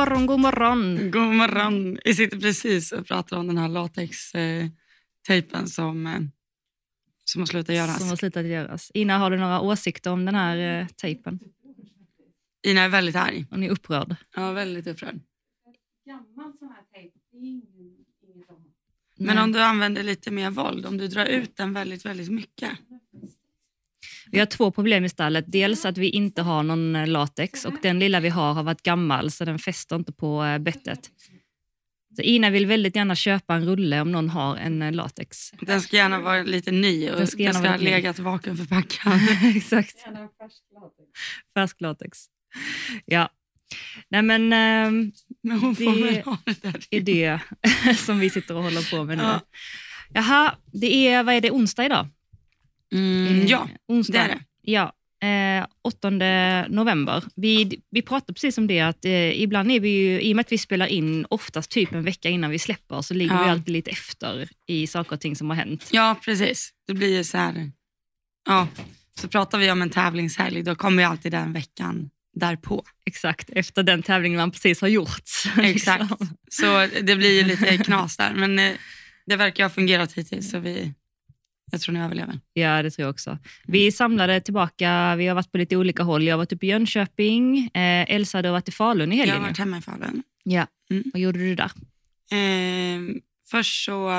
morgon, god morgon. God morgon. Vi sitter precis och pratar om den här latextejpen som, eh, som har slutat göras. Som har slutat göras. Ina, har du några åsikter om den här eh, tejpen? Ina är väldigt arg. Hon är upprörd. Ja, väldigt upprörd. Gammal sån här tejp, det är ingen, inget om. Men om du använder lite mer våld, om du drar ut den väldigt, väldigt mycket. Vi har två problem i stallet. Dels att vi inte har någon eh, latex och den lilla vi har har varit gammal så den fäster inte på eh, bettet. Så Ina vill väldigt gärna köpa en rulle om någon har en eh, latex. Den ska gärna vara lite ny och Den den ska ska, gärna vara ha legat vakuumförpackad. Exakt. Färsk latex. Färsk latex. Ja. Nej men ehm, Men hon får Det väl ha det där. är det som vi sitter och håller på med nu. Ja. Jaha, det är, vad är det, onsdag idag? Mm, ja, Eh, onsdag. det är det. Ja, eh, 8 november. Vi, vi pratade precis om det att eh, ibland är vi ju, i och med att vi spelar in oftast typ en vecka innan vi släpper så ligger Ja. vi alltid lite efter i saker och ting som har hänt. Ja, precis. Det blir ju så här. Ja, så pratar vi om en tävlingshelg, då kommer ju alltid den veckan därpå. Exakt, efter den tävlingen man precis har gjort. Exakt. Liksom. Så det blir ju lite knas där. Men eh, det verkar ha fungerat hittills, så vi, jag tror ni överlever. Ja, det tror jag också. Vi samlade tillbaka, vi har varit på lite olika håll. Jag har varit uppe i Jönköping, eh, Elsa hade varit i Falun i Jag helgen. har nu. varit hemma i Falun. Ja. Mm. Vad gjorde du där? Eh, först så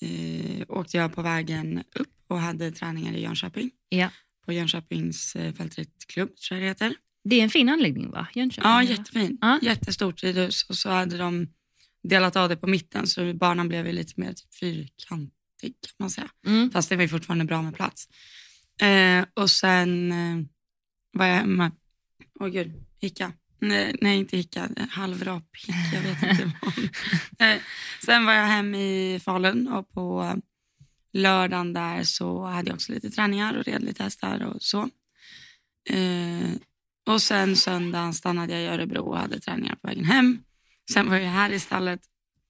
eh, åkte jag på vägen upp och hade träningar i Jönköping. Ja. På Jönköpings eh, fältridsklubb, tror jag det heter. Det är en fin anläggning va? Jönköping? Ja, jättefin. Ja. Jättestort ridhus. Och så hade de delat av det på mitten så banan blev lite mer typ fyrkantig kan man säga. Mm. Fast det var ju fortfarande bra med plats. Eh, och sen eh, var jag hemma. Åh gud, hicka. Nej, nej, inte hicka. Halvrap hick, jag vet inte vad. eh, sen var jag hem i Falun och på lördagen där så hade jag också lite träningar och red lite hästar och så. Eh, och sen söndagen stannade jag i Örebro och hade träningar på vägen hem. Sen var jag här i stallet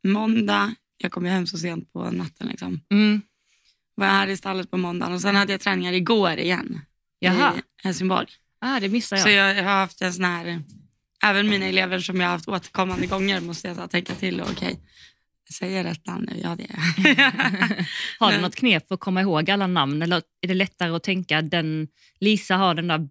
måndag. Jag kom ju hem så sent på natten liksom Mm. var här i stallet på måndagen och sen hade jag träningar igår igen Jaha. i Helsingborg. Ah, det missade jag. Så jag, jag har haft en sån här, även mina elever som jag har haft återkommande gånger måste jag så tänka till och okej, säger jag rätt namn nu? Ja det. Har du något knep för att komma ihåg alla namn eller är det lättare att tänka den Lisa har den där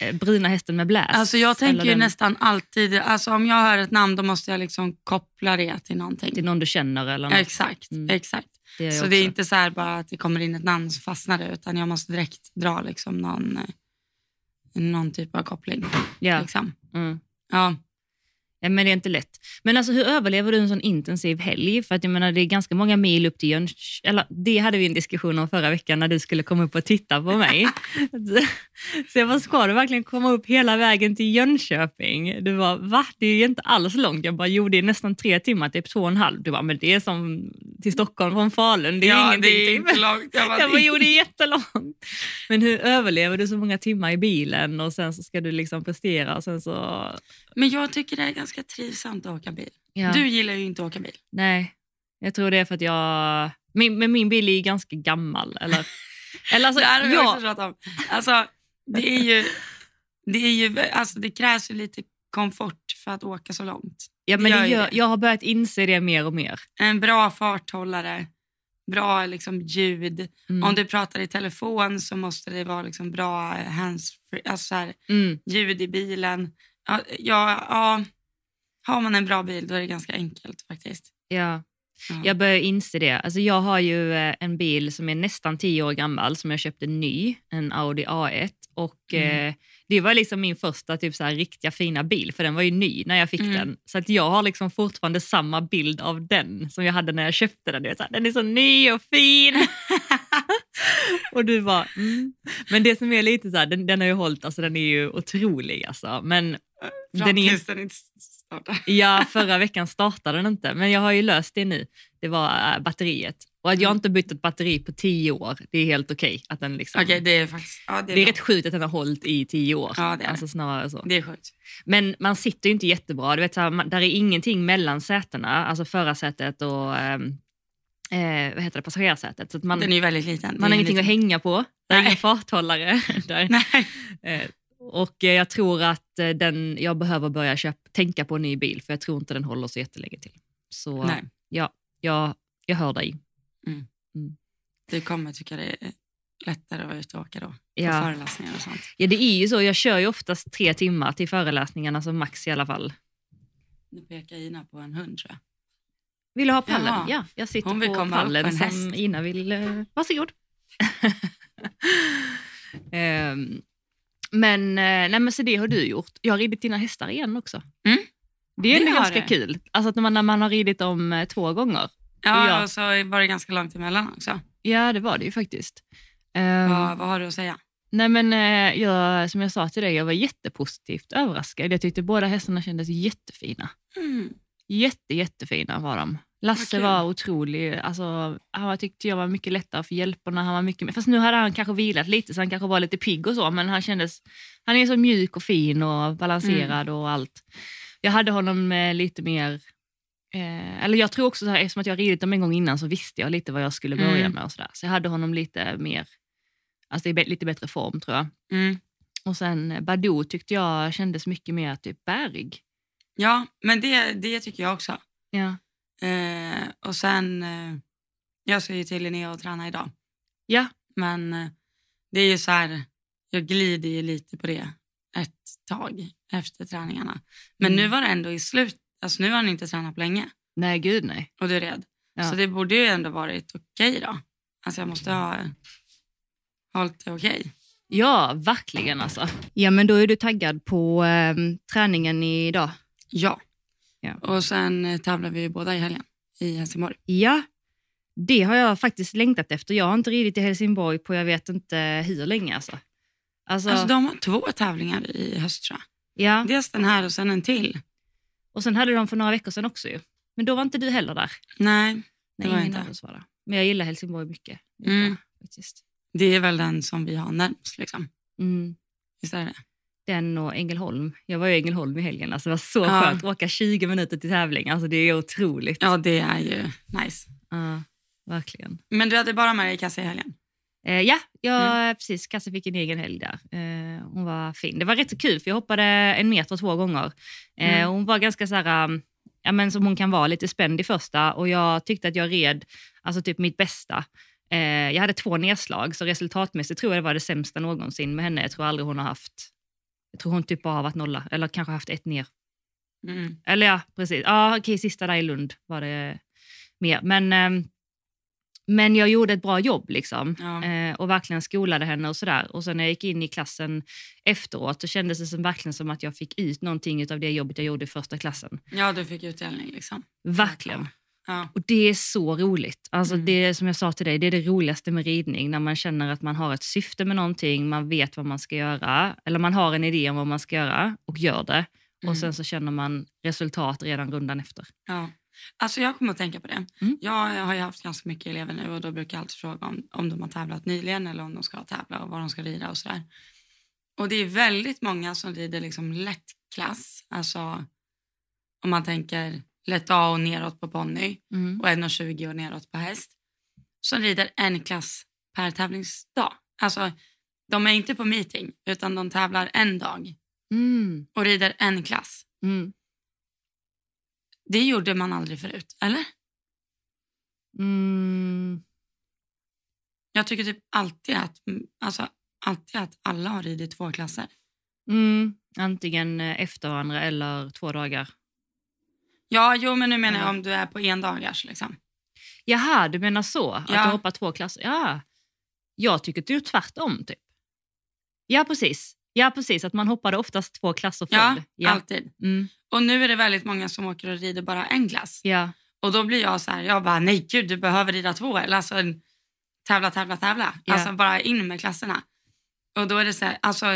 eh, bruna hästen med bläs? Alltså jag tänker den, nästan alltid, alltså om jag hör ett namn då måste jag liksom koppla det till någonting. till någon du känner eller något. Exakt, Mm. exakt. Det Så också. det är inte så här bara att det kommer in ett namn så fastnar det utan jag måste direkt dra liksom någon, eh, någon typ av koppling. ja. Liksom. Mm. Ja. Ja, men det är inte lätt. Men alltså hur överlever du en sån intensiv helg? För att jag menar det är ganska många mil upp till Jönköping. Eller det hade vi en diskussion om förra veckan när du skulle komma upp och titta på mig. Så jag bara, ska du verkligen komma upp hela vägen till Jönköping? Du var va? Det är ju inte alls långt. Jag bara, jo det är nästan tre timmar, typ två och en halv. Du bara, men det är som till Stockholm från Falun. Det är ja, ingenting. det är typ. inte långt. Jag bara, jo det är jättelångt. Men hur överlever du så många timmar i bilen och sen så ska du liksom prestera och sen så... Men jag tycker det är ganska trivsamt att åka bil. Ja. Du gillar ju inte att åka bil. Nej, jag tror det är för att jag... Min, men min bil är ju ganska gammal. Eller, eller alltså, det här har vi också jag, pratat om. Alltså, det, är ju, det, är ju, alltså, det krävs ju lite komfort för att åka så långt. ja, men gör gör, jag har börjat inse det mer och mer. En bra farthållare, bra liksom, ljud. Mm. Om du pratar i telefon så måste det vara liksom, bra handsfree, alltså, så här, Mm. ljud i bilen. Ja, ja, har man en bra bil då är det ganska enkelt faktiskt. Ja. Ja. Jag börjar inse det. Alltså jag har ju eh, en bil som är nästan tio år gammal som jag köpte ny, en Audi A1. Och Mm. eh, Det var liksom min första typ så här, riktiga fina bil, för den var ju ny när jag fick Mm. den. Så att jag har liksom fortfarande samma bild av den som jag hade när jag köpte den. Så här, den är så ny och fin. och du bara, mm. Men det som är lite så här, den, den har ju hållit, alltså den är ju otrolig alltså. Men Fram den är, tills den inte startar. Ja, förra veckan startade den inte, men jag har ju löst det nu. Det var äh, batteriet. Och att jag Mm. inte bytt ett batteri på tio år, det är helt okej. att den liksom, Okej, det är faktiskt... Ja, det det är, är bra. rätt sjukt att den har hållit i tio år. Ja, det är alltså snarare så. Det är sjukt. Men man sitter ju inte jättebra. Du vet, så här, man, där är ingenting mellan sätena, alltså förarsätet och ehm, eh, vad heter det, passagerarsätet. Så att man, Den är ju väldigt liten. Man har ingenting liten. att hänga på. Det är ingen farthållare. där. Eh, och eh, jag tror att eh, den, jag behöver börja köpa, tänka på en ny bil för jag tror inte den håller så jättelänge till. Så Nej. ja, jag, jag hör dig. Du kommer tycka det är lättare att vara ute och åka då. På Ja. föreläsningar och sånt. Ja, det är ju så. Jag kör ju oftast tre timmar till föreläsningarna, som max i alla fall. Nu pekar Ina på en hund tror jag. Vill du ha pallen? Jaha. Ja, jag sitter Hon vill på komma upp pallen en som. Ina vill. Uh, varsågod. um, men, uh, nej, men så det har du gjort. Jag har ridit dina hästar igen också. Mm. Det är Det ganska du. kul. Alltså att när man, när man har ridit dem eh, två gånger. Ja, Ja. och så var det ganska långt emellan också. Ja, det var det ju faktiskt. Ehm, Vad, vad har du att säga? Nej men eh, jag, som jag sa till dig, jag var jättepositivt överraskad. Jag tyckte båda hästarna kändes jättefina. Mm. Jätte, jättefina var de. Lasse kul. var otrolig. Alltså, han tyckte jag var mycket lättare för hjälperna. Han var mycket, fast nu hade han kanske vilat lite så han kanske var lite pigg och så men han kändes, han är så mjuk och fin och balanserad Mm. och allt. Jag hade honom eh, lite mer, eh, eller jag tror också så här, eftersom att jag ridit dem en gång innan så visste jag lite vad jag skulle börja Mm. med och sådär. Så jag hade honom lite mer, alltså i lite bättre form tror jag. Mm. Och sen Badou tyckte jag kändes mycket mer typ bärig. Ja, men det, det tycker jag också. Ja. Eh, och sen, eh, jag ska ju till Linnea och träna idag. Ja, Men eh, det är ju så här, jag glider ju lite på det ett tag efter träningarna. Men Mm. nu var det ändå i slut, alltså nu har han inte tränat på länge nej gud nej. och du är rädd. Ja. Så det borde ju ändå varit okej då. Alltså jag måste ha hållit det okej. Ja, verkligen alltså. Ja, men då är du taggad på eh, träningen idag? Ja. Ja. Och sen eh, tävlar vi båda i helgen i Helsingborg. Ja, det har jag faktiskt längtat efter. Jag har inte ridit i Helsingborg på jag vet inte hur länge alltså. Alltså, Alltså de har två tävlingar i höst tror jag. ja. Dels den här och sen en till. Och sen hade de för några veckor sedan också ju. Men då var inte du heller där. Nej, det Nej, var jag inte. var. Men jag gillar Helsingborg mycket. Mm. faktiskt. Det är väl den som vi har närmst liksom. Mm. Visst är det? Den och Ängelholm. Jag var i Ängelholm i helgen. Alltså, det var så Ja. skönt att åka 20 minuter till tävling. Alltså, det är otroligt. Ja, det är ju nice. Ja, verkligen. Men du hade bara med dig Kasse i helgen? Eh, ja, jag, Mm. precis. Kasse fick en egen helg där. Eh, hon var fin. Det var rätt så kul för jag hoppade en meter två gånger. Eh, Mm. Hon var ganska så här, um, ja, men som hon kan vara, lite spänd i första och jag tyckte att jag red alltså typ mitt bästa. Eh, jag hade två nedslag så resultatmässigt tror jag det var det sämsta någonsin med henne. Jag tror aldrig hon har haft, jag tror hon typ bara har varit nolla eller kanske haft ett ner. Mm. Eller ja, precis. Ja, okej, sista där i Lund var det mer. Men, ehm, men jag gjorde ett bra jobb liksom. Ja. Eh, och verkligen skolade henne och sådär. Och sen när jag gick in i klassen efteråt så kändes det som, verkligen som att jag fick ut någonting av det jobbet jag gjorde i första klassen. ja, du fick utdelning liksom. Verkligen. Ja. Och det är så roligt. Alltså Mm. det som jag sa till dig, det är det roligaste med ridning. När man känner att man har ett syfte med någonting, man vet vad man ska göra. Eller man har en idé om vad man ska göra och gör det. Mm. Och sen så känner man resultat redan rundan efter. ja. Alltså jag kommer att tänka på det. Mm. Jag har ju haft ganska mycket elever nu och då brukar jag alltid fråga om, om de har tävlat nyligen eller om de ska tävla och vad de ska rida och sådär. Och det är väldigt många som rider liksom lätt klass. Alltså om man tänker lätt A och neråt på ponny Mm. och 1,20 och neråt på häst. Som rider en klass per tävlingsdag. Alltså de är inte på meeting utan de tävlar en dag Mm. och rider en klass. Mm. Det gjorde man aldrig förut, eller? Mm. Jag tycker typ alltid att, alltså, alltid att alla har ridit två klasser. Mm. Antingen efter varandra eller två dagar. Ja, jo, men nu menar jag Ja. om du är på en dagars liksom. Jaha, du menar så? Att Ja. du hoppar två klasser? Ja. Jag tycker det är tvärtom. Typ. Ja, precis. Ja, precis. Att man hoppade oftast två klasser Ja, förr. Ja. alltid. Mm. Och nu är det väldigt många som åker och rider bara en klass. Ja. Och då blir jag så här, jag bara nej gud du behöver rida två. Eller alltså tävla, tävla, tävla. Ja. Alltså bara in med klasserna. Och då är det så här, alltså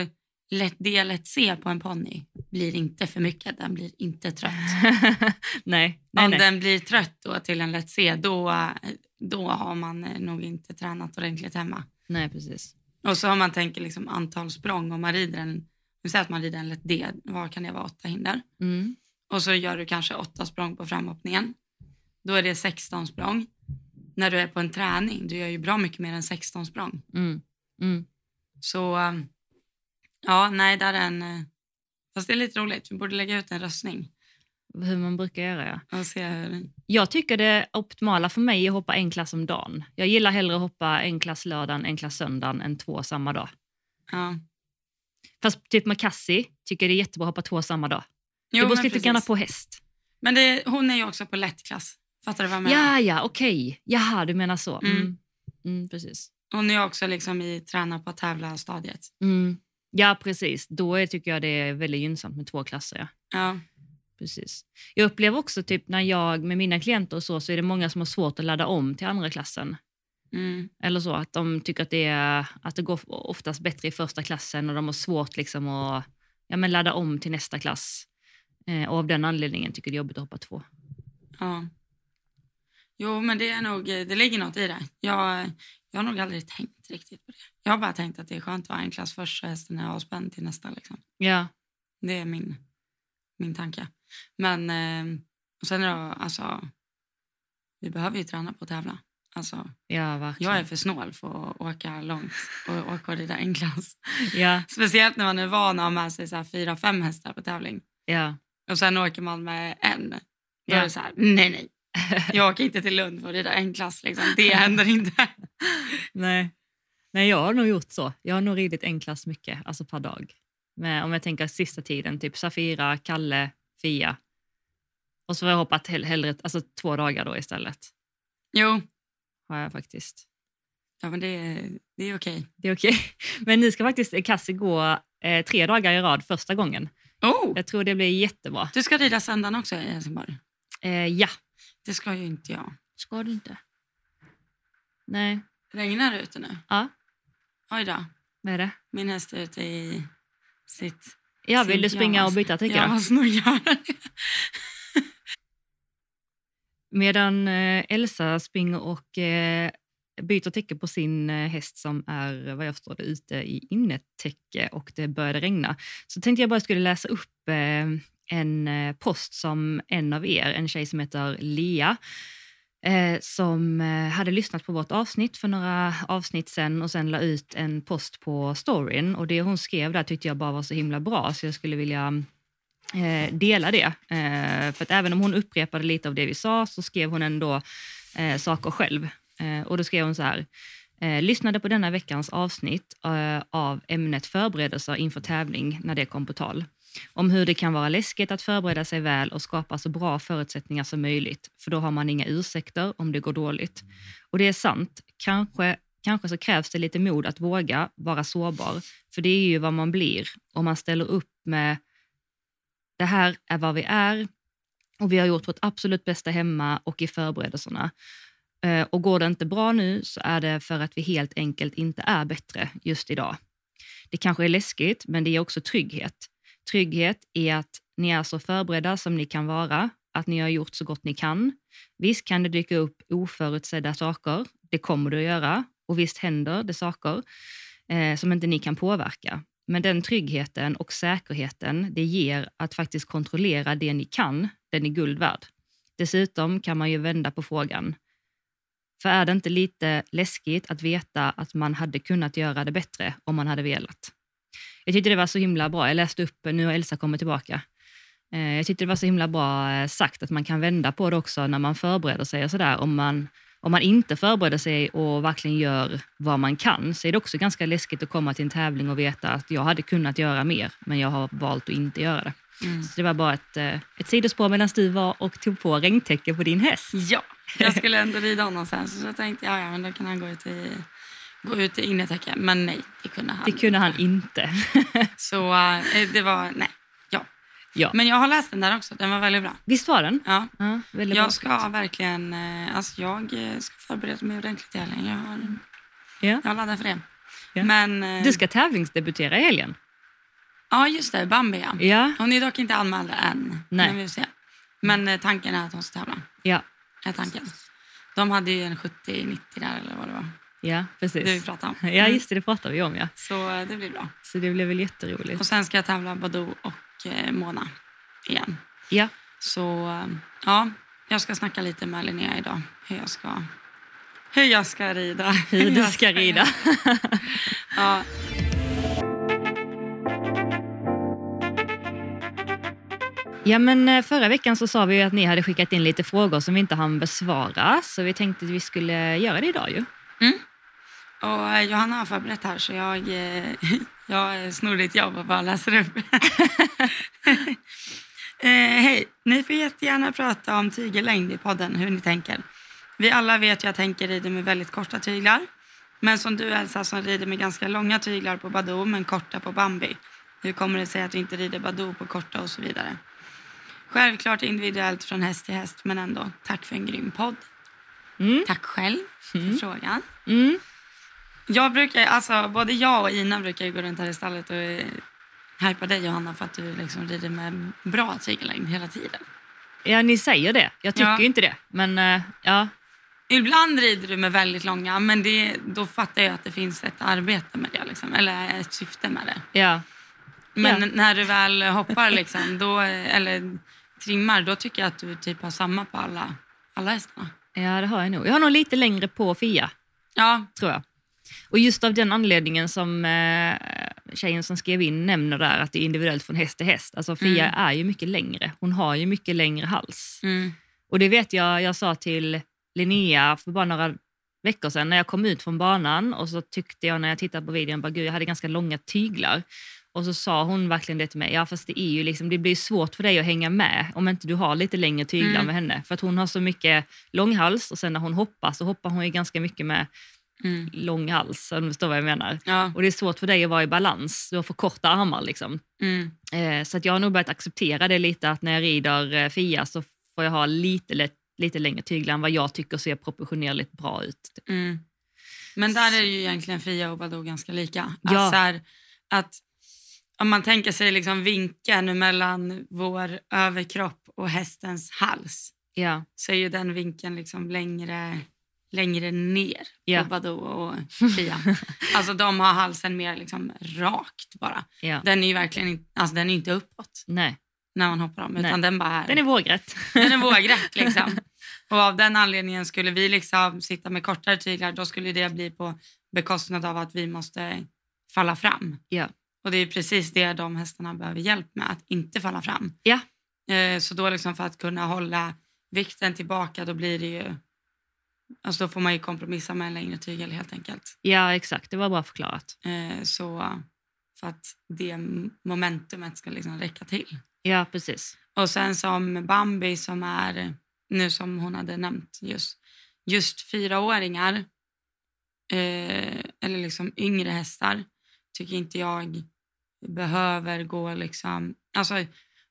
lätt D, lätt C på en ponny blir inte för mycket. Den blir inte trött. nej, nej, Om nej. den blir trött då till en lätt C, då, då har man eh, nog inte tränat ordentligt hemma. nej, precis. Och så om man tänker liksom antal språng, om man rider en, säger att man rider en lätt D, vad kan det vara, åtta hinder? Mm. Och så gör du kanske åtta språng på framhoppningen. Då är det 16 språng. När du är på en träning, du gör ju bra mycket mer än 16 språng. Mm. Mm. Så um, Ja, nej, där är en... eh, Fast det är lite roligt. Vi borde lägga ut en röstning Hur man brukar göra, ja. och se hur... Jag tycker det optimala för mig är att hoppa en klass om dagen. Jag gillar hellre att hoppa en klass lördagen, en klass söndagen än två samma dag. Ja. Fast typ med Cassie tycker jag det är jättebra att hoppa två samma dag. Jo, det beror lite grann på häst. Men det, hon är ju också på lättklass. Fattar du vad jag menar? Ja, ja, okej. Jaha, du menar så. Mm. Mm. Mm, precis. Hon är också liksom i träna på att tävla stadiet. Mm. Ja, precis. Då är, tycker jag det är väldigt gynnsamt med två klasser. Ja. Ja. Precis. Jag upplever också typ när jag med mina klienter och så, så är det många som har svårt att ladda om till andra klassen. Mm. Eller så, att de tycker att det, är, att det går oftast bättre i första klassen och de har svårt liksom att ja, men ladda om till nästa klass. Eh, och av den anledningen tycker jag det är jobbigt att hoppa två. ja. Jo, men det är nog, det ligger något i det. Jag, jag har nog aldrig tänkt riktigt på det. Jag har bara tänkt att det är skönt att vara en klass först så hästen är avspänd till nästa. Liksom. Ja, Det är min, min tanke. Men eh, och sen är det, alltså, vi behöver ju träna på att tävla. Alltså, ja verkligen. jag är för snål för att åka långt och åka och rida en klass. Ja, Speciellt när man är van att ha med sig så fyra, fem hästar på tävling. ja. Och sen åker man med en. Då Ja. är det så här, nej nej. Jag åker inte till Lund för att rida en klass. Liksom. Det händer inte. Nej. Nej, jag har nog gjort så. Jag har nog ridit en klass mycket, alltså per dag. Men om jag tänker sista tiden, typ Safira, Kalle, Fia. Och så har jag hoppat hell- hellre alltså, två dagar då istället. Jo, Har jag faktiskt. ja, men det, är- det är okej. Det är okej. Men nu ska faktiskt Cassie gå eh, tre dagar i rad första gången. Oh, Jag tror det blir jättebra. du ska rida söndagen också i Helsingborg. Eh, ja. Det ska ju inte jag. Ska du inte? Nej. Regnar det ute nu? Ja, Oj då. vad är det? Min häst är ute i sitt... Ja, vill du springa och pyjamas. byta täcke? Jag måste nog göra det. Medan eh, Elsa springer och eh, byter täcke på sin eh, häst som är, vad jag förstår det, ute i innetäcke och det började regna, så tänkte jag bara skulle läsa upp en eh, post som en av er, en tjej som heter Lea, eh, som eh, hade lyssnat på vårt avsnitt för några avsnitt sen och sen la ut en post på storyn och det hon skrev där tyckte jag bara var så himla bra så jag skulle vilja dela det. För att även om hon upprepade lite av det vi sa så skrev hon ändå saker själv. Och då skrev hon så här. Lyssnade på denna veckans avsnitt av ämnet förberedelser inför tävling när det kom på tal. Om hur det kan vara läskigt att förbereda sig väl och skapa så bra förutsättningar som möjligt, för då har man inga ursäkter om det går dåligt. Och det är sant, kanske, kanske så krävs det lite mod att våga vara sårbar, för det är ju vad man blir om man ställer upp med det här är vad vi är och vi har gjort vårt absolut bästa hemma och i förberedelserna. Eh, och går det inte bra nu så är det för att vi helt enkelt inte är bättre just idag. Det kanske är läskigt, men det är också trygghet. Trygghet i att ni är så förberedda som ni kan vara, att ni har gjort så gott ni kan. Visst kan det dyka upp oförutsedda saker, det kommer det att göra, och visst händer det saker eh, som inte ni kan påverka. Men den tryggheten och säkerheten det ger att faktiskt kontrollera det ni kan, den är guld värd. Dessutom kan man ju vända på frågan. För är det inte lite läskigt att veta att man hade kunnat göra det bättre om man hade velat? Jag tyckte det var så himla bra. Jag läste upp, nu har Elsa kommit tillbaka. Eh, Jag tyckte det var så himla bra eh, sagt att man kan vända på det också när man förbereder sig och sådär. Om man, om man inte förbereder sig och verkligen gör vad man kan så är det också ganska läskigt att komma till en tävling och veta att jag hade kunnat göra mer men jag har valt att inte göra det. Mm. Så det var bara ett, eh, ett sidospår medan du var och tog på regntäcke på din häst. Ja, jag skulle ändå rida honom sen så jag tänkte jag, ja, men då kan han gå ut i, gå ut i innertäcke. Men nej, det kunde han Det kunde han inte. Så eh, det var, nej. Ja. ja. Men jag har läst den där också, den var väldigt bra. Visst var den? Ja. Ja, väldigt bra. Jag ska verkligen, eh, alltså jag eh, ska förbereda mig ordentligt till helgen. Jag har, Ja. jag laddar för det. Ja. Men, Du ska tävlingsdebutera i helgen. ja just det, Bambi ja. Ja. Hon är dock inte anmäld än. Nej. Men vi se. Men tanken är att hon ska tävla. Ja, Är tanken. De hade ju en 70-90 där eller vad det var. Ja, precis. Det vi pratade om. Ja, mm. just det, det pratar vi om. Ja. Så eh, det blir bra. Så det blir väl jätteroligt. Och sen ska jag tävla Badou och eh, Mona igen. Ja. Så eh, ja, jag ska snacka lite med Linnea idag hur jag ska, hur jag ska rida. Hur, du ska rida. ja. Ja, men förra veckan så sa vi att ni hade skickat in lite frågor som vi inte hann besvara, så vi tänkte att vi skulle göra det idag ju. Mm. Och eh, Johanna har förberett här så jag, eh, jag snor ditt jobb och bara läser upp. eh, Hej, ni får jättegärna prata om tygellängd i podden, hur ni tänker. Vi alla vet ju att Henke rider med väldigt korta tyglar. Men som du Elsa som rider med ganska långa tyglar på Badoo men korta på Bambi. Hur kommer det sig att du inte rider Badoo på korta och så vidare? Självklart individuellt från häst till häst men ändå. Tack för en grym podd. Mm. Tack själv för frågan. Mm. Jag brukar, alltså både jag och Ina brukar gå runt här i stallet och eh, hypa dig Johanna för att du liksom rider med bra tygellängd hela tiden. Ja, ni säger det. Jag tycker Ja. ju inte det. Men eh, ja, Ibland rider du med väldigt långa men det, då fattar jag att det finns ett arbete med det liksom, eller ett syfte med det. ja. Men Ja. när du väl hoppar liksom, då, eller trimmar då tycker jag att du typ har samma på alla, alla hästarna. ja, det har jag nog. Jag har nog lite längre på Fia, Ja, tror jag. Och just av den anledningen som eh, tjejen som skrev in nämner där, att det är individuellt från häst till häst. Alltså Fia Mm. är ju mycket längre. Hon har ju mycket längre hals. mm, Och det vet jag, jag sa till Linnea för bara några veckor sedan när jag kom ut från banan och så tyckte jag när jag tittade på videon, bara, gud jag hade ganska långa tyglar. Och så sa hon verkligen det till mig, ja fast det är ju liksom, det blir svårt för dig att hänga med om inte du har lite längre tyglar Mm. med henne. För att hon har så mycket lång hals och sen när hon hoppar så hoppar hon ju ganska mycket med mm, lång hals, om du förstår vad jag menar. ja, Och det är svårt för dig att vara i balans, du har för korta armar liksom. mm, Eh, så att jag har nog börjat acceptera det lite att när jag rider eh, Fia så får jag ha lite, lite, lite längre tyglar än vad jag tycker ser proportionerligt bra ut. typ. Mm. Men där är ju egentligen Fia och Badoo ganska lika. Ja. Alltså här, att om man tänker sig liksom vinkeln mellan vår överkropp och hästens hals Ja, så är ju den vinkeln liksom längre, längre ner Ja. på Badoo och Fia. alltså de har halsen mer liksom rakt bara. ja. Den är ju verkligen inte, alltså den är inte uppåt Nej, när man hoppar dem utan Nej. den bara är, den är vågrätt. den är vågrätt liksom. Och av den anledningen skulle vi liksom sitta med kortare tyglar då skulle det bli på bekostnad av att vi måste falla fram. Ja. Och det är precis det de hästarna behöver hjälp med, att inte falla fram. Ja. Eh, så då liksom för att kunna hålla vikten tillbaka då blir det ju, alltså då får man ju kompromissa med en längre tygel helt enkelt. Ja, exakt. Det var bra förklarat. Eh, så för att det momentumet ska liksom räcka till. Ja, precis. Och sen som Bambi som är, nu som hon hade nämnt just, just fyraåringar eh, eller liksom yngre hästar tycker inte jag behöver gå liksom, alltså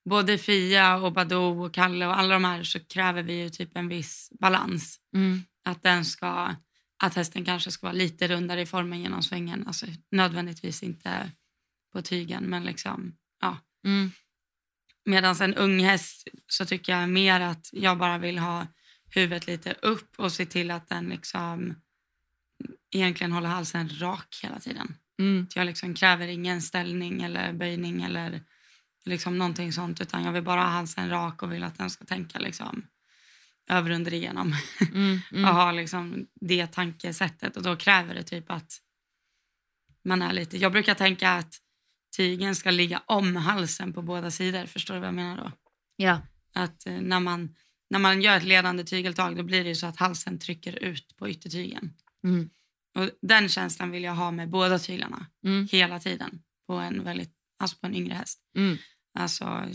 både Fia och Badoo och Kalle och alla de här så kräver vi ju typ en viss balans. Mm. Att den ska, att hästen kanske ska vara lite rundare i formen genom svängen, alltså nödvändigtvis inte på tygen men liksom ja. Mm. Medan en ung häst så tycker jag mer att jag bara vill ha huvudet lite upp och se till att den liksom egentligen håller halsen rak hela tiden. Mm. Jag liksom kräver ingen ställning eller böjning eller liksom någonting sånt utan jag vill bara ha halsen rak och vill att den ska tänka liksom över under igenom Mm. och Mm. ha liksom det tankesättet och då kräver det typ att man är lite, jag brukar tänka att tygen ska ligga om halsen på båda sidor, förstår du vad jag menar då? Ja. Att eh, när man, när man gör ett ledande tygeltag då blir det så att halsen trycker ut på yttertygen. Mm. Och den känslan vill jag ha med båda tyglarna Mm. hela tiden på en, väldigt, alltså på en yngre häst. Mm. Alltså,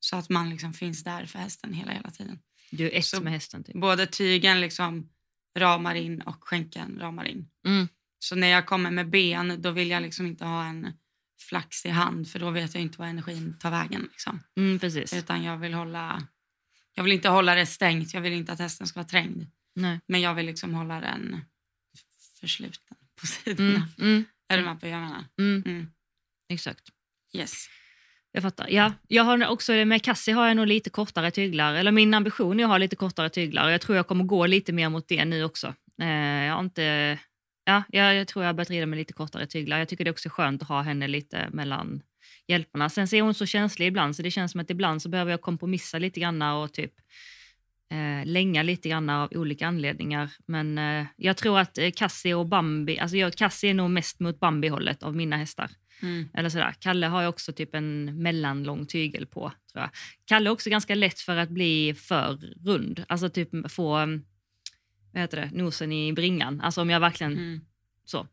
så att man liksom finns där för hästen hela, hela tiden. Du är ett Så- med hästen. Typ. Både tygen liksom ramar in och skänken ramar in. Mm. Så när jag kommer med ben då vill jag liksom inte ha en flax i hand för då vet jag inte var energin tar vägen. Liksom. Mm, precis. Utan jag vill hålla, jag vill inte hålla det stängt, jag vill inte att hästen ska vara trängd. Nej. Men jag vill liksom hålla den försluten på sidorna. Mm. Mm. Är du med på vad jag menar? Mm. Mm. Exakt. Yes. Jag fattar. Ja, jag har också, med Cassie har jag nog lite kortare tyglar. Eller min ambition är att ha lite kortare tyglar. Jag tror jag kommer gå lite mer mot det nu också. Eh, jag har inte... Ja, jag, tror jag har börjat rida med lite kortare tyglar. Jag tycker det är också skönt att ha henne lite mellan hjälparna. Sen så är hon så känslig ibland så det känns som att ibland så behöver jag kompromissa lite grann och typ eh, länga lite grann av olika anledningar. Men eh, jag tror att eh, Cassie och Bambi, alltså jag, Cassie är nog mest mot Bambi-hållet av mina hästar. Mm. Eller sådär. Kalle har också typ en mellanlång tygel på. Tror jag. Kalle är också ganska lätt för att bli för rund. Alltså typ få mm, vad heter det, nosen i bringan. Alltså om jag verkligen Mm. så.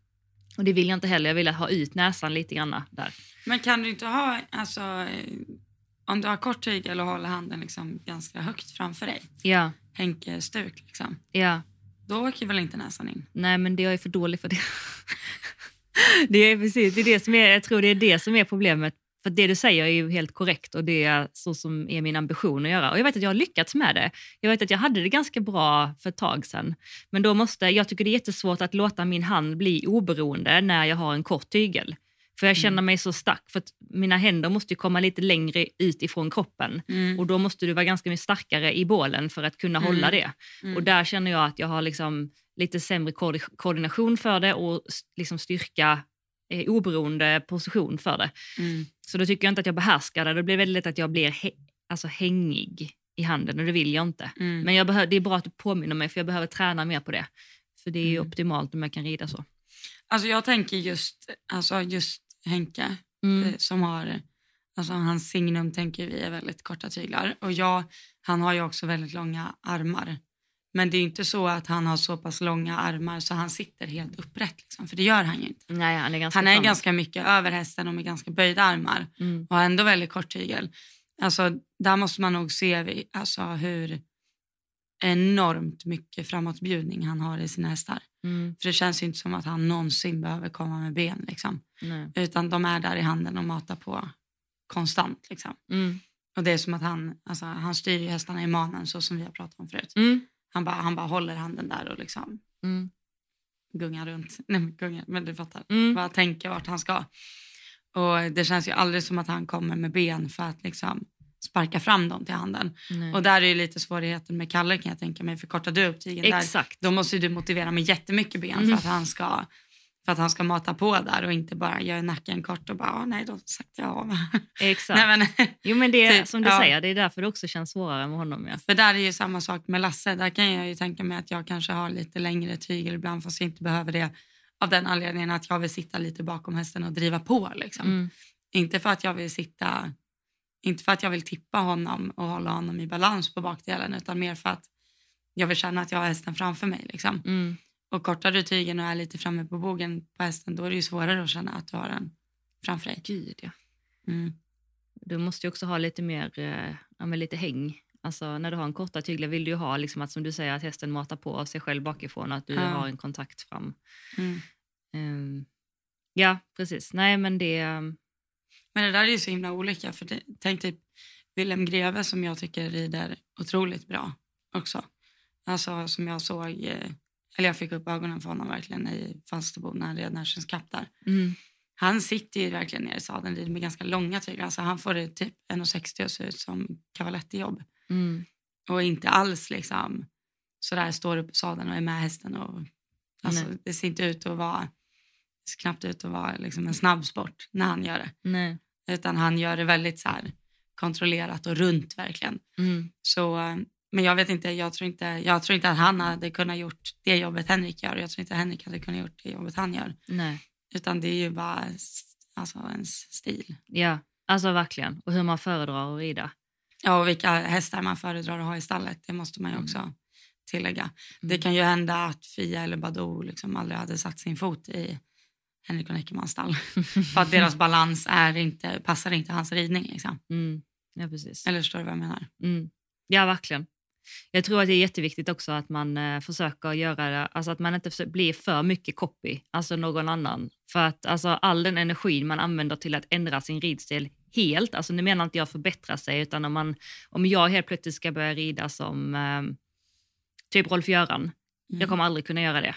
Och det vill jag inte heller. Jag vill ha ut näsan lite grann där. Men kan du inte ha, alltså, eh, om du har kort tygel och håller handen liksom ganska högt framför dig, Ja, Henke-stuk liksom, ja. då åker väl inte näsan in? Nej, men det jag är för dålig för det. det är precis, det är det som är, jag tror det är det som är problemet. För det du säger är ju helt korrekt och det är så som är min ambition att göra. Och jag vet att jag har lyckats med det. Jag vet att jag hade det ganska bra för ett tag sedan. Men då måste, jag tycker det är jättesvårt att låta min hand bli oberoende när jag har en kort tygel. För jag känner mig så stark, för mina händer måste ju komma lite längre ut ifrån kroppen. Mm. Och då måste du vara ganska mycket starkare i bålen för att kunna Mm. hålla det. Mm. Och där känner jag att jag har liksom lite sämre koordi- koordination för det och liksom styrka, eh, oberoende position för det. Mm. Så då tycker jag inte att jag behärskar det. Det blir väldigt lätt att jag blir hä- alltså hängig i handen och det vill jag inte. Mm. Men jag det är bra att du påminner mig för jag behöver träna mer på det. För det är ju Mm. optimalt om jag kan rida så. Alltså jag tänker just, alltså just Henke Mm. eh, som har, alltså hans signum tänker vi är väldigt korta tyglar. Och jag, han har ju också väldigt långa armar. Men det är inte så att han har så pass långa armar så han sitter helt upprätt. Liksom, för det gör han ju inte. Nej, han är ganska Han är ganska mycket över hästen och med ganska böjda armar Mm. och har ändå väldigt kort tygel. Alltså, där måste man nog se alltså, hur enormt mycket framåtbjudning han har i sina hästar. Mm. För det känns ju inte som att han någonsin behöver komma med ben. Liksom. Nej. Utan de är där i handen och matar på konstant. Liksom. Mm. Och det är som att han, alltså, han styr hästarna i manen så som vi har pratat om förut. Mm. Han bara, han bara håller handen där och liksom Mm. gungar runt. Nej men gungar, men du fattar. Mm. Bara tänker vart han ska. Och det känns ju aldrig som att han kommer med ben för att liksom sparka fram dem till handen. Nej. Och där är ju lite svårigheten med Kalle kan jag tänka mig. För kortar du upp tygen där, Exakt. då måste du motivera med jättemycket ben Mm. för att han ska för att han ska mata på där och inte bara göra nacken kort och bara, "Ah, nej då sätter jag av. Exakt. nej, men, Jo men det är Typ, som du ja. säger, det är därför det också känns svårare med honom. Ja. för där är ju samma sak med Lasse. Där kan jag ju tänka mig att jag kanske har lite längre tygel ibland fast jag inte behöver det av den anledningen att jag vill sitta lite bakom hästen och driva på. Liksom. Mm. Inte för att jag vill sitta, inte för att jag vill tippa honom och hålla honom i balans på bakdelen utan mer för att jag vill känna att jag har hästen framför mig. Liksom. Mm. Och kortar du tygen och är lite framme på bogen på hästen då är det ju svårare att känna att du har den framför dig. Gud ja. Mm. Du måste ju också ha lite mer, eh, ja, men lite häng. Alltså när du har en korta tygla vill du ju ha liksom att som du säger att hästen matar på sig själv bakifrån och att du Ja. har en kontakt fram. Mm. Ehm, ja, precis. Nej men det... ehm, Men det där är ju så himla olika. För det, tänk typ Willem Greve som jag tycker rider otroligt bra också. Alltså som jag såg, eh, eller jag fick upp ögonen för honom verkligen i Falsterbo när han red Nations Cup där. Mm, Han sitter ju verkligen ner i sadeln rider med ganska långa tyglar. Alltså han får det typ 1,60 och ser ut som cavaletti-jobb. mm, Och inte alls liksom sådär står upp i sadeln och är med hästen. Och, alltså, Nej. det ser inte ut att vara, knappt ut att vara liksom en snabb sport när han gör det. nej. Utan han gör det väldigt så här kontrollerat och runt verkligen. Mm, Så, men jag vet inte, jag tror inte, jag tror inte att han hade kunnat gjort det jobbet Henrik gör. Jag tror inte att Henrik hade kunnat gjort det jobbet han gör. nej. Utan det är ju bara alltså, ens stil. Ja, alltså verkligen. Och hur man föredrar att rida. Ja, och vilka hästar man föredrar att ha i stallet, det måste man ju Mm. också tillägga. Mm. Det kan ju hända att Fia eller Badou liksom aldrig hade satt sin fot i Henrik och Neckermans stall. För att deras balans är inte, passar inte hans ridning. Liksom. Mm, ja, precis. Eller förstår du vad jag menar? Mm. Ja, verkligen. Jag tror att det är jätteviktigt också att man eh, försöker göra det, alltså att man inte försöker bli för mycket copy, alltså någon annan. För att alltså, all den energin man använder till att ändra sin ridstil helt, alltså nu menar inte jag förbättra sig, utan om, man, om jag helt plötsligt ska börja rida som eh, typ Rolf-Göran, Mm. jag kommer aldrig kunna göra det.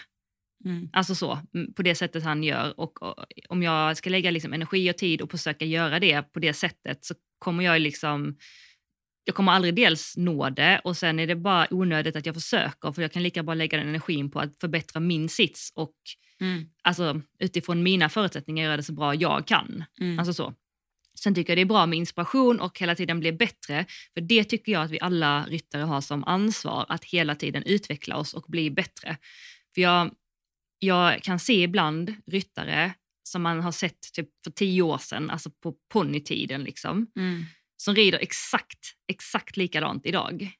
Mm. Alltså så, mm, på det sättet han gör. Och, och om jag ska lägga liksom energi och tid och försöka göra det på det sättet så kommer jag liksom... Jag kommer aldrig dels nå det och sen är det bara onödigt att jag försöker för jag kan lika bra lägga den energin på att förbättra min sits och Mm. alltså, utifrån mina förutsättningar göra det så bra jag kan. Mm. Alltså så. Sen tycker jag det är bra med inspiration och hela tiden bli bättre. För det tycker jag att vi alla ryttare har som ansvar, att hela tiden utveckla oss och bli bättre. För jag, jag kan se ibland ryttare som man har sett typ för tio år sedan, alltså på ponnytiden, liksom, Mm. Som rider exakt, exakt likadant idag.